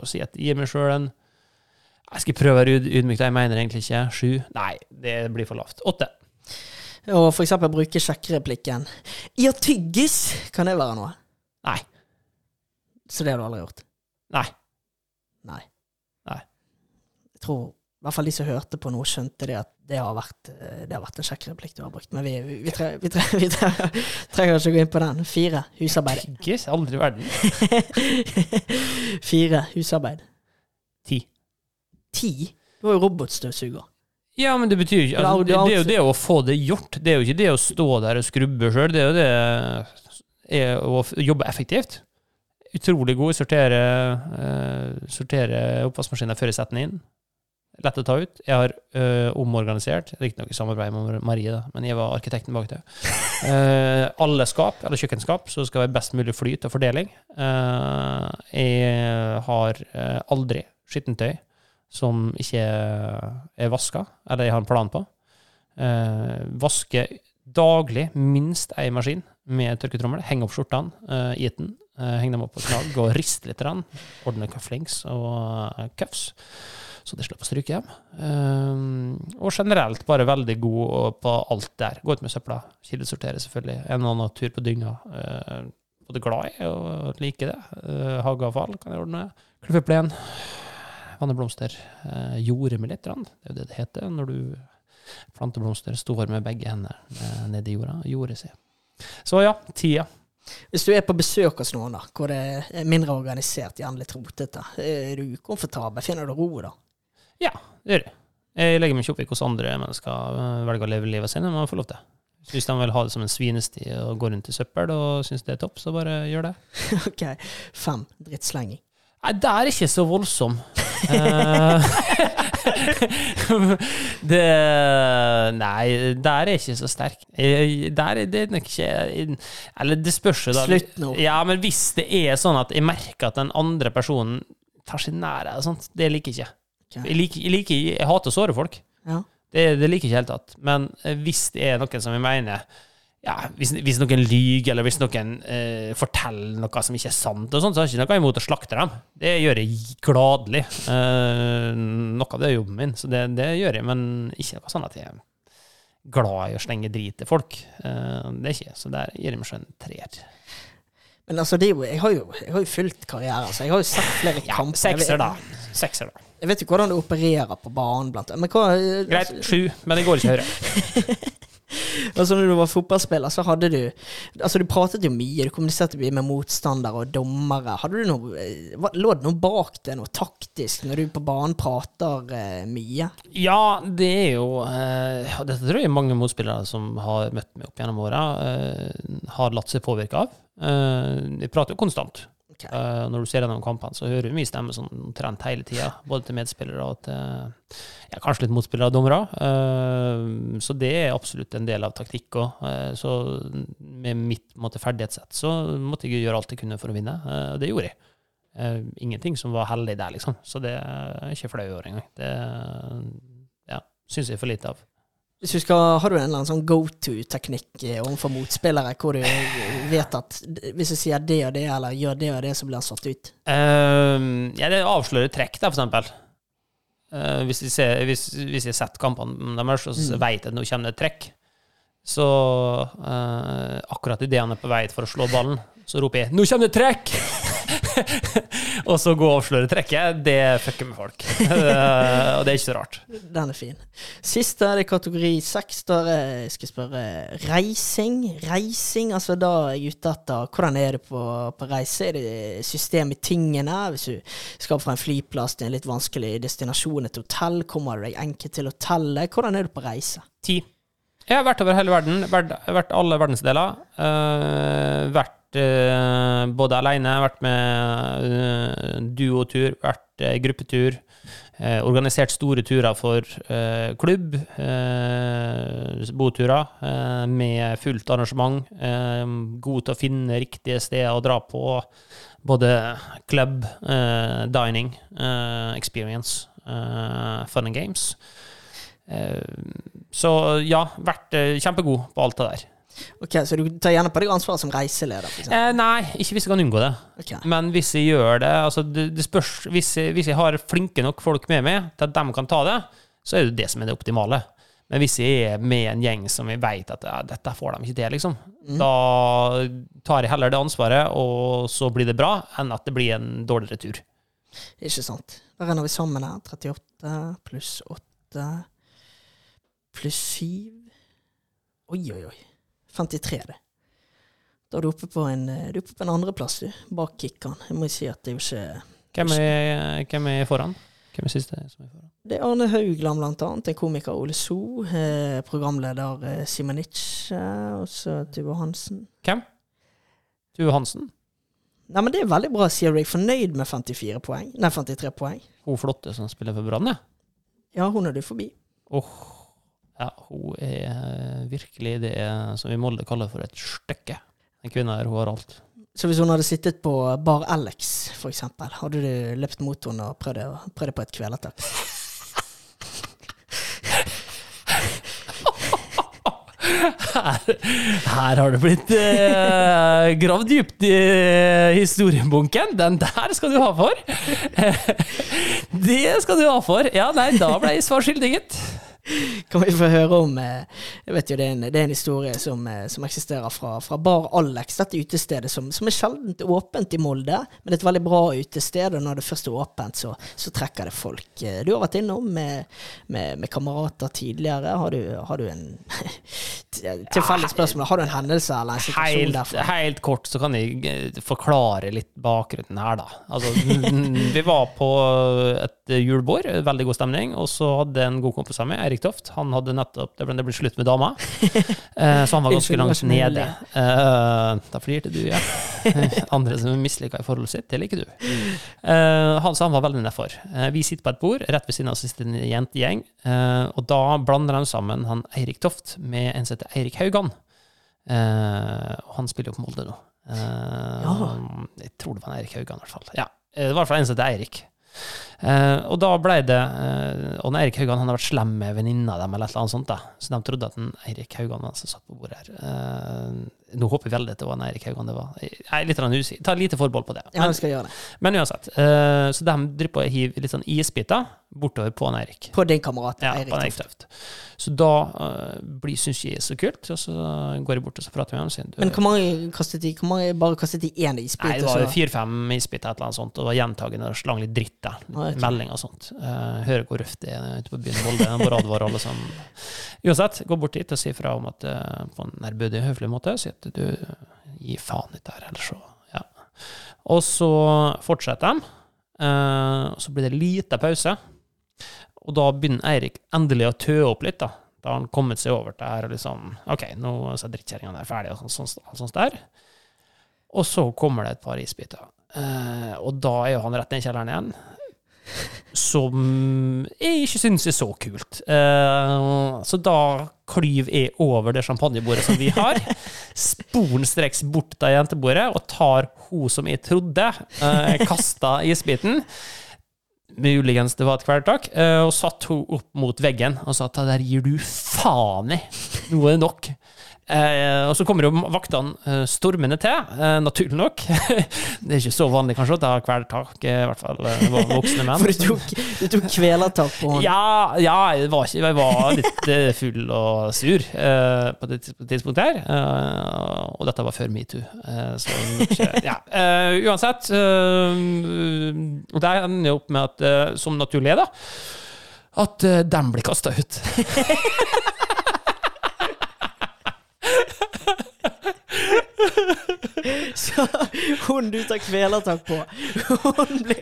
å si at gi meg sjøl en Jeg skal prøve å være yd- ydmyk, jeg mener egentlig ikke sju. Nei, det blir for lavt. Åtte. Og eksempel bruke sjekkereplikken Ja, tyggis! Kan det være noe? Nei. Så det har du aldri gjort? Nei. Nei. Nei. Jeg tror i hvert fall de som hørte på nå, skjønte det at det har vært, eh, det har vært en sjekkereplikk du har brukt. Men vi, vi, vi, tre, vi, tre, vi tre, trenger ikke å gå inn på den. Fire husarbeid. Tyggis? Aldri i verden. Fire husarbeid. Ti. Ti? Du har jo robotstøvsuger. Ja, men det betyr ikke altså, det, det er jo det å få det gjort. Det er jo ikke det å stå der og skrubbe sjøl. Det er jo det er å jobbe effektivt. Utrolig god sortere, uh, sortere oppvaskmaskiner før jeg setter den inn. Lett å ta ut. Jeg har uh, omorganisert, riktignok i samarbeid med Marie, da, men jeg var arkitekten bak det. Uh, alle skap, eller kjøkkenskap, så det skal være best mulig flyt og fordeling. Uh, jeg har eh, aldri skittentøy som ikke er vaska, eller jeg har en plan på. Eh, vaske daglig minst én maskin med tørketrommel. Henge opp skjortene eh, i den. eh, henge dem opp på knagg og riste litt. Rann. Ordne cufflinks og eh, cuffs, så de slipper å stryke hjem. Eh, og generelt bare veldig god på alt der. Gå ut med søpla, kildesortere selvfølgelig. En og annen tur på dynga. Eh, både glad i og liker det. Eh, hageavfall kan jeg ordne. Klippe plen. Vanne blomster. Uh, jorde med litt. Det er jo det det heter når du planter blomster. Står med begge hender eh, nedi jorda. Jordet seg. Så ja, tida. Hvis du er på besøk hos noen da, hvor det er mindre organisert, gjerne litt rotete, er du ukomfortabel? Finner du ro da? Ja, det gjør jeg. Jeg legger meg ikke opp i hvordan andre mennesker eh, velger å leve livet sitt, men man får lov til. det. Hvis de vil ha det som en svinesti og gå rundt i søppel og syns det er topp, så bare gjør det. ok. Fem. Drittslenging. Nei, det er ikke så voldsom. Eh, det Nei, der er jeg ikke så sterk. Der er det nok ikke Eller det spørs jo da. Slutt nå. Ja, men hvis det er sånn at jeg merker at den andre personen tar seg nær deg sånt, det liker jeg ikke. Jeg, liker, jeg, liker, jeg hater å såre folk. Ja. Det, det liker jeg ikke i det hele tatt. Men eh, hvis det er noen som jeg mener ja, hvis, hvis noen lyver, eller hvis noen eh, forteller noe som ikke er sant, sånt, så har jeg ikke noe imot å slakte dem. Det gjør jeg gladelig. Eh, noe av det er jobben min, så det, det gjør jeg. Men ikke noe sånn at jeg er glad i å slenge drit til folk. Eh, det er ikke jeg. Så der gir jeg meg selv en treer. Men altså, det jo, jeg, har jo, jeg har jo fulgt karrieren, så jeg har jo sett flere kamper. Sekser, da. Sekser, da. Jeg vet jo hvordan du opererer på banen, blant annet. Men hva Greit, sju, men det går ikke høyere. Altså når du var fotballspiller, så hadde du Altså du pratet jo mye, du kommuniserte mye med motstandere og dommere. Hadde du noe eh, Lå det noe bak det, noe taktisk, når du på banen prater eh, mye? Ja, det er jo eh, Dette tror jeg mange motspillere som har møtt meg opp gjennom åra, eh, har latt seg påvirke av. Eh, jeg prater jo konstant. Eh, når du ser gjennom kampene, så hører du mye stemme sånn omtrent hele tida. Både til medspillere og til ja, kanskje litt motspillere og dommere. Uh, så det er absolutt en del av taktikk òg. så med mitt måte, ferdighetssett så måtte jeg gjøre alt jeg kunne for å vinne, eh, og det gjorde jeg. Eh, ingenting som var heldig der, liksom. Så det er ikke flau over engang. Det ja, syns jeg for lite av. Hvis du skal, Har du en eller annen sånn go to-teknikk eh, overfor motspillere, hvor du vet at hvis du sier det og det, eller gjør det og det, så blir han satt ut? Uh, ja, det avslører trekk, da, for eksempel. Uh, hvis, jeg ser, hvis, hvis jeg setter kampene deres, og så Mm. vet jeg at nå kommer det et trekk, så uh, akkurat idet han er på vei for å slå ballen, så roper jeg 'Nå kommer det trekk!' Og så gå og avsløre trekket, det fucker med folk. Eh, og det er ikke så rart. Den er fin. Siste det er kategori seks. Der er- jeg skal spørre reising. Reising, altså da er jeg ute etter Hvordan er det på, på reise? Er det system i tingene? Hvis du skal fra en flyplass til en litt vanskelig destinasjon, et hotell, kommer du deg enkelt til hotellet? Hvordan er du på reise? Ti. Jeg har vært over hele verden. Vært, vært alle verdensdeler. Uh, vært både alene, vært med uh, duotur, vært uh, gruppetur. eh, organisert store turer for eh, klubb. eh, boturer eh, med fullt arrangement. eh, god til å finne riktige steder å dra på. Både club, eh, dining, eh, experience, eh, fun and games. Eh, Så ja, vært eh, kjempegod på alt det der. Ok, Så du tar gjerne på deg ansvaret som reiseleder? For. Eh, nei, ikke hvis jeg kan unngå det. Okay. Men hvis jeg gjør det altså det, det spørs, hvis jeg, hvis jeg har flinke nok folk med meg til at de kan ta det, så er det det som er det optimale. Men hvis jeg er med en gjeng som jeg vet at ja, dette får de ikke til, liksom, Mm. da tar jeg heller det ansvaret, og så blir det bra, enn at det blir en dårlig retur. Ikke sant. Da renner vi sammen her. 38 pluss 8 pluss 7 Oi, oi, oi. 53, det. Da er du oppe på en, eh, du på en andreplass, du. Bak Kikkan. Jeg må jo si at det er jo ikke Hvem er, hvem er foran? Hvem er siste som er foran? Det er Arne Haugland, blant annet. En komiker Ole So. Eh, programleder eh, Simonic. Eh, og så Tuva Hansen. Hvem? Tuva Hansen? Nei, men det er veldig bra, sier du. Jeg er fornøyd med 54 poeng. Nei, 53 poeng. Hun flotte som spiller for Brann, ja. Ja, hun er du forbi. Åh, ja, hun er eh, virkelig det som vi i Molde kaller for et stykke. En kvinne her, hun har alt. Så hvis hun hadde sittet på Bar Alex, for eksempel, hadde du løpt mot henne og prøvd, prøvd på et kvelertak? Her, her har det blitt eh, gravd dypt i historiebunken. Den der skal du ha for. det skal du ha for. Ja, nei, da ble jeg svar skyldig, gitt. Kan vi få høre om eh, Jeg vet jo det er en, det er en historie som, eh, som eksisterer fra, fra Bar Alex, dette utestedet som, som er sjeldent åpent i Molde. Men det er et veldig bra utested, og når det først er åpent, så, så trekker det folk. Eh, Du har vært innom med, med, med kamerater tidligere. Har du, har du en tilfeldig spørsmål? Har du en hendelse eller en situasjon Helt, derfra? helt kort så kan jeg forklare litt bakgrunnen her, da. Altså, vi var på et julebord, veldig god stemning, og så hadde en god kompis av meg, Eirik Toft, han hadde nettopp Det ble, det ble slutt med dama, eh, så han var ganske langt nede. Eh, Da flirte du, ja. Andre som er mislykka i forholdet sitt, det liker du. Eh, han, så han var veldig nedfor. Vi sitter på et bord, rett ved siden av siste en jentegjeng, og da blander de sammen han Eirik Toft med en som heter Eirik Haugan. Og han spiller jo på Molde nå. Jeg tror det var en Eirik Haugan, i hvert fall. Ja, det var i hvert fall en som heter Eirik. Eh, og da ble det eh, Og Eirik Haugan han har vært slem med venninna dem, eller et eller annet sånt, da. så de trodde at en Eirik Haugan var den som satt på bordet her. Eh, nå håper jeg veldig at det var en Eirik Haugan det var. Jeg er litt usikker. Ta lite forbehold på det. Ja, jeg skal gjøre det. men uansett. eh, så de driver på å hive litt sånn isbiter bortover på en Eirik. På din kamerat Ja, Eirik på Eirik Tøft. Så da uh, syns jeg det er så kult, og så går jeg bort og så prater med ham. Men hvor mange kastet de? Hvor mange bare kastet de én isbit? Nei, det var fire-fem isbiter, et eller annet sånt, og det var gjentagende og slang litt dritt der. Ok. Melding og sånt. Uh, hører hvor røft det er ute på byen Molde. Jeg bare advarer alle som Uansett, gå bort dit og si fra om at uh, på en ærbødig, høflig måte. Si at du gir faen i det her, ellers så Ja. Og så fortsetter de, Uh, så blir det lite pause. Og da begynner Eirik endelig å tø opp litt, da. Da har han kommet seg over til her og liksom OK, nå er drittkjerringa ferdig, og sånt, sånt, sånt der. Og så kommer det et par isbiter. Uh, og da er jo han rett ned i kjelleren igjen. Som jeg ikke syns er så kult. Eh, så da klyver jeg over det champagnebordet som vi har, sporenstreks bort til jentebordet og tar hun som jeg trodde uh, kasta isbiten. Muligens det var et kvelertak. eh, og satt hun opp mot veggen og sa at det der gir du faen i. Nå er det nok. Eh, og så kommer jo vaktene eh, stormende til, eh, naturlig nok. det er ikke så vanlig kanskje å ta kvelertak, eh, i hvert fall voksne menn. For du tok, du tok kvelertak på han. Ja, ja jeg, var ikke, jeg var litt full og sur på det tidspunktet her. eh, og dette var før metoo. Ja. Uansett Og det ender jo opp med at, som naturlig er, da, at de blir kasta ut. Så hun du tar kvelertak på, hun ble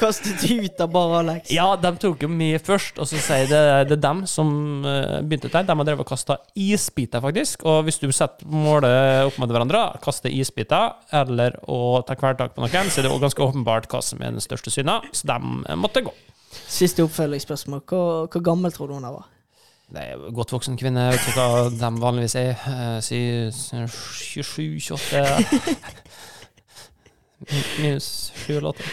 kastet ut av Bar Alex. Ja, de tok jo meg først, og så sier det, det er dem som eh, begynte der. De har drevet og kasta isbiter, faktisk. Og hvis du setter målet opp mot hverandre, kaste isbiter eller å ta kvelertak på noen, så er det jo ganske åpenbart hva som er den største synda, så de måtte gå. Siste oppfølgingsspørsmål. Hvor, hvor gammel tror du hun var? Jo godt voksen kvinne, jeg vet ikke hva de vanligvis er. Eh, Si 27-28 Minus 7 eller 8.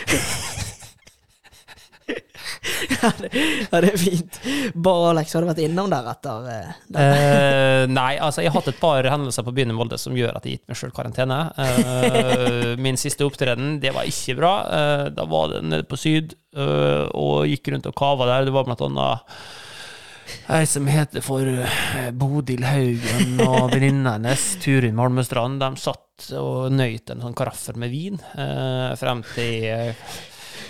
Ja, det, ja, det er fint. Bare Alex hadde vært innom der etter eh. Eh, nei, altså jeg har hatt et par hendelser på byen i Molde som gjør at jeg har gitt meg sjøl karantene. Eh, min siste opptreden, det var ikke bra. Eh, da var det nede på Syd, eh, og gikk rundt og kava der. Det var blant annet Ei som heter for eh, Bodil Haugen og venninna hennes, Turin Malmøstrand, de satt og nøyt en sånn karaffel med vin eh, frem til jeg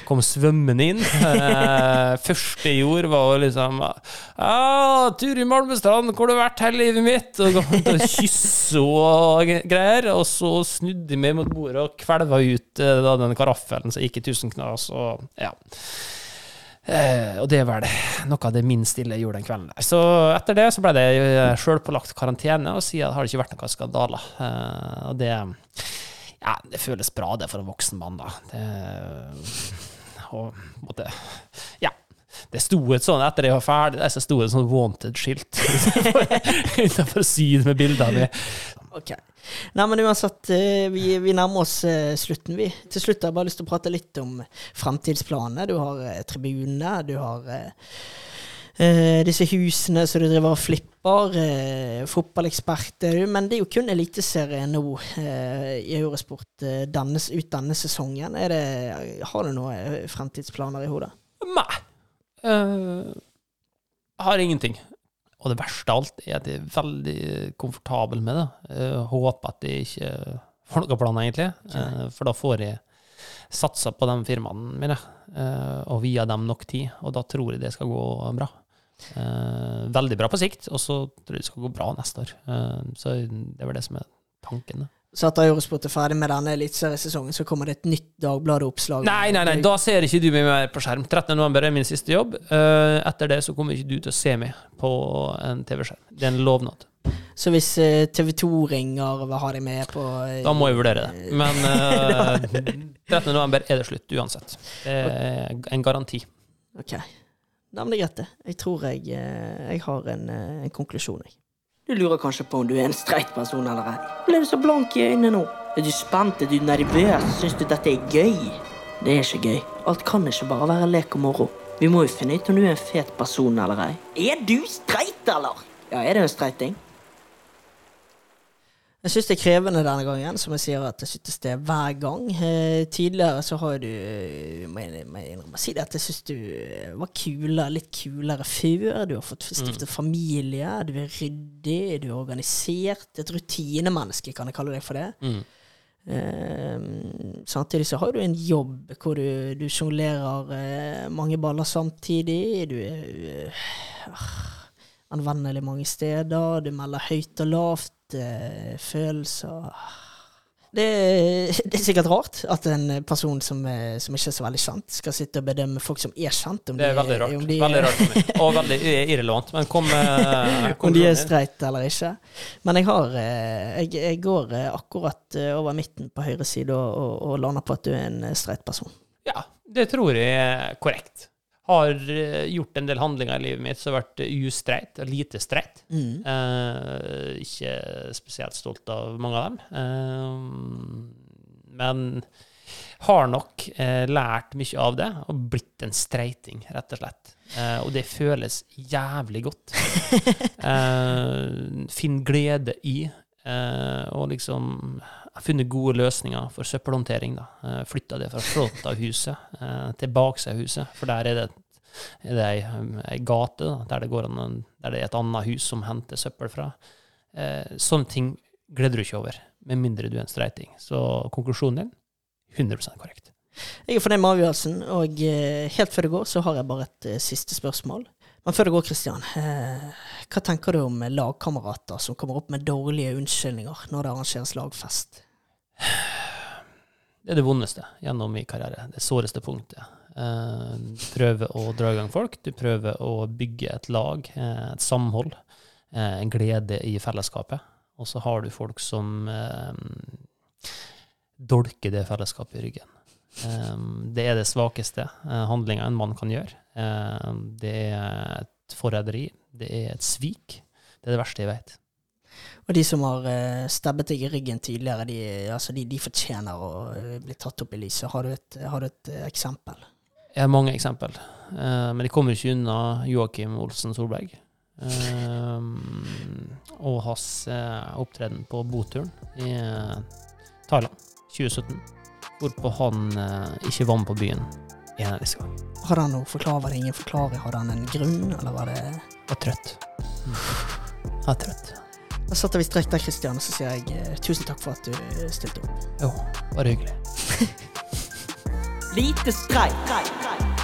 kom svømmende inn. Eh, første jeg gjorde, var å liksom Ja, Turin Malmøstrand, hvor har du vært hele livet mitt? Og kom til og kysse og greier. Og så snudde jeg meg mot bordet og kvelva ut eh, den karaffelen, så gikk i tusen knas. Og ja. Eh, og det er vel noe av det minst ille jeg gjorde den kvelden. Så etter det så ble det sjølpålagt karantene, og siden har det ikke vært noen skandaler. Eh, og det Ja, det føles bra, det, for en voksen mann, da. Det, og måtte Ja. Det sto et sånn, Etter jeg var ferdig, så sto et sånn wanted-skilt utenfor syn med bilder av meg. Ok. Nei, men uansett, eh, vi, vi nærmer oss eh, slutten, vi. Til slutt har jeg bare lyst til å prate litt om fremtidsplanene. Du har eh, tribunene, du har eh, disse husene som du driver og flipper. Eh, Fotballekspert er du, men det er jo kun eliteserie nå eh, i Eurosport denne, ut denne sesongen. Det, har du noen fremtidsplaner i hodet? Nei. Uh, har ingenting. Og det verste av alt er at jeg er veldig komfortabel med det. Jeg håper at jeg ikke får noen planer, egentlig. Eh, For da får jeg satsa på de firmaene mine, eh, og via dem nok tid. Og da tror jeg det skal gå bra. Eh, Veldig bra på sikt, og så tror jeg det skal gå bra neste år. Eh, Så det er vel det som er tanken. Da. Så etter Eurosport er ferdig med denne eliteseriesesongen, så kommer det et nytt Dagbladet-oppslag? Nei, nei, nei, da ser ikke du meg mer på skjerm. 13. november er min siste jobb. Uh, Etter det så kommer ikke du til å se meg på en TV-skjerm. Det er en lovnad. Så hvis uh, TV 2 ringer og vil ha deg med på uh, Da må jeg vurdere det. Men uh, 13. november er det slutt uansett. Det er en garanti. Ok. Nei, men det er greit, det. Jeg tror jeg, jeg har en, en konklusjon, jeg. Du lurer kanskje på om du er en streit person eller ei. Ble du så blank i øynene nå? Er du spent? Er du nervøs? Syns du dette er gøy? Det er ikke gøy. Alt kan ikke bare være lek og moro. Vi må jo finne ut om du er en fet person eller ei. Er du streit, eller? Ja, er det en streiting? Jeg syns det er krevende denne gangen, som jeg sier at jeg synes det er hver gang. Eh, tidligere så har du eh, må jeg, må jeg innrømme å si det, at jeg syns du eh, var kulere, litt kulere før. Du har fått stiftet familie, du er ryddig, du er organisert. Et rutinemenneske, kan jeg kalle deg for det. Mm. Eh, samtidig så har du en jobb hvor du, du sjonglerer eh, mange baller samtidig. Du er uh, anvendelig mange steder. Du melder høyt og lavt. Eh, følelser det, det er sikkert rart at en person som, eh, som ikke er så veldig kjent, skal sitte og bedømme folk som er kjent. Om Det er veldig rart. Om de, Veldig rart. Og veldig irrelevant. Men kom kom om de er streite streit eller ikke. Men jeg har eh, Jeg, jeg går eh, akkurat eh, over midten på høyre side og, og, og lander på at du er en eh, streit person. Ja, det tror jeg er korrekt. Har eh, gjort en del handlinger i livet mitt som har vært ustreit, og lite streit. Mm. Eh, ikke spesielt stolt av mange av dem. Eh, men har nok eh, lært mye av det, og blitt en streiting, rett og slett. Eh, og det føles jævlig godt. Eh, Finn glede i eh, og liksom har funnet gode løsninger for søppelhåndtering. da. Eh, Flytta det fra Flåttahuset eh, til Baksehuset, for der er det, er det ei, gate da, der det, går an, der det er et annet hus som henter søppel fra. Eh, sånne ting gleder du ikke over, med mindre du er en streiting. Så konklusjonen din 100% korrekt. Jeg er fornøyd med avgjørelsen, og helt før det går, så har jeg bare et siste spørsmål. Men før det går, Kristian, hva tenker du om lagkamerater som kommer opp med dårlige unnskyldninger når det arrangeres lagfest? Det er det vondeste gjennom min karriere. Det såreste punktet. Eh, Du prøver å dra i gang folk, du prøver å bygge et lag, eh, et samhold, eh, en glede i fellesskapet. Og så har du folk som dolker det fellesskapet i ryggen. Det er det svakeste handlinga en mann kan gjøre. Det er et forræderi. Det er et svik. Det er det verste jeg vet. Og de som har uh, stabbet deg i ryggen tidligere, de, altså de, de fortjener å eh, bli tatt opp i lyset. Har du et, har du et eh, eksempel? Jeg har mange eksempel, Uh, men de kommer ikke unna Joakim Olsen Solberg. Uh, og hans uh, opptreden på boturen i eh, Thailand 2017, hvorpå han eh, ikke var med på byen en av disse gangene. Hadde han noe forklaring? var det ingen forklaring? Hadde han en grunn, eller var det var trøtt. Jeg er trøtt. Da setter vi strek der, Kristian, og så sier jeg eh, tusen takk for at du eh, stilte opp. Jo, bare hyggelig. Lite streik.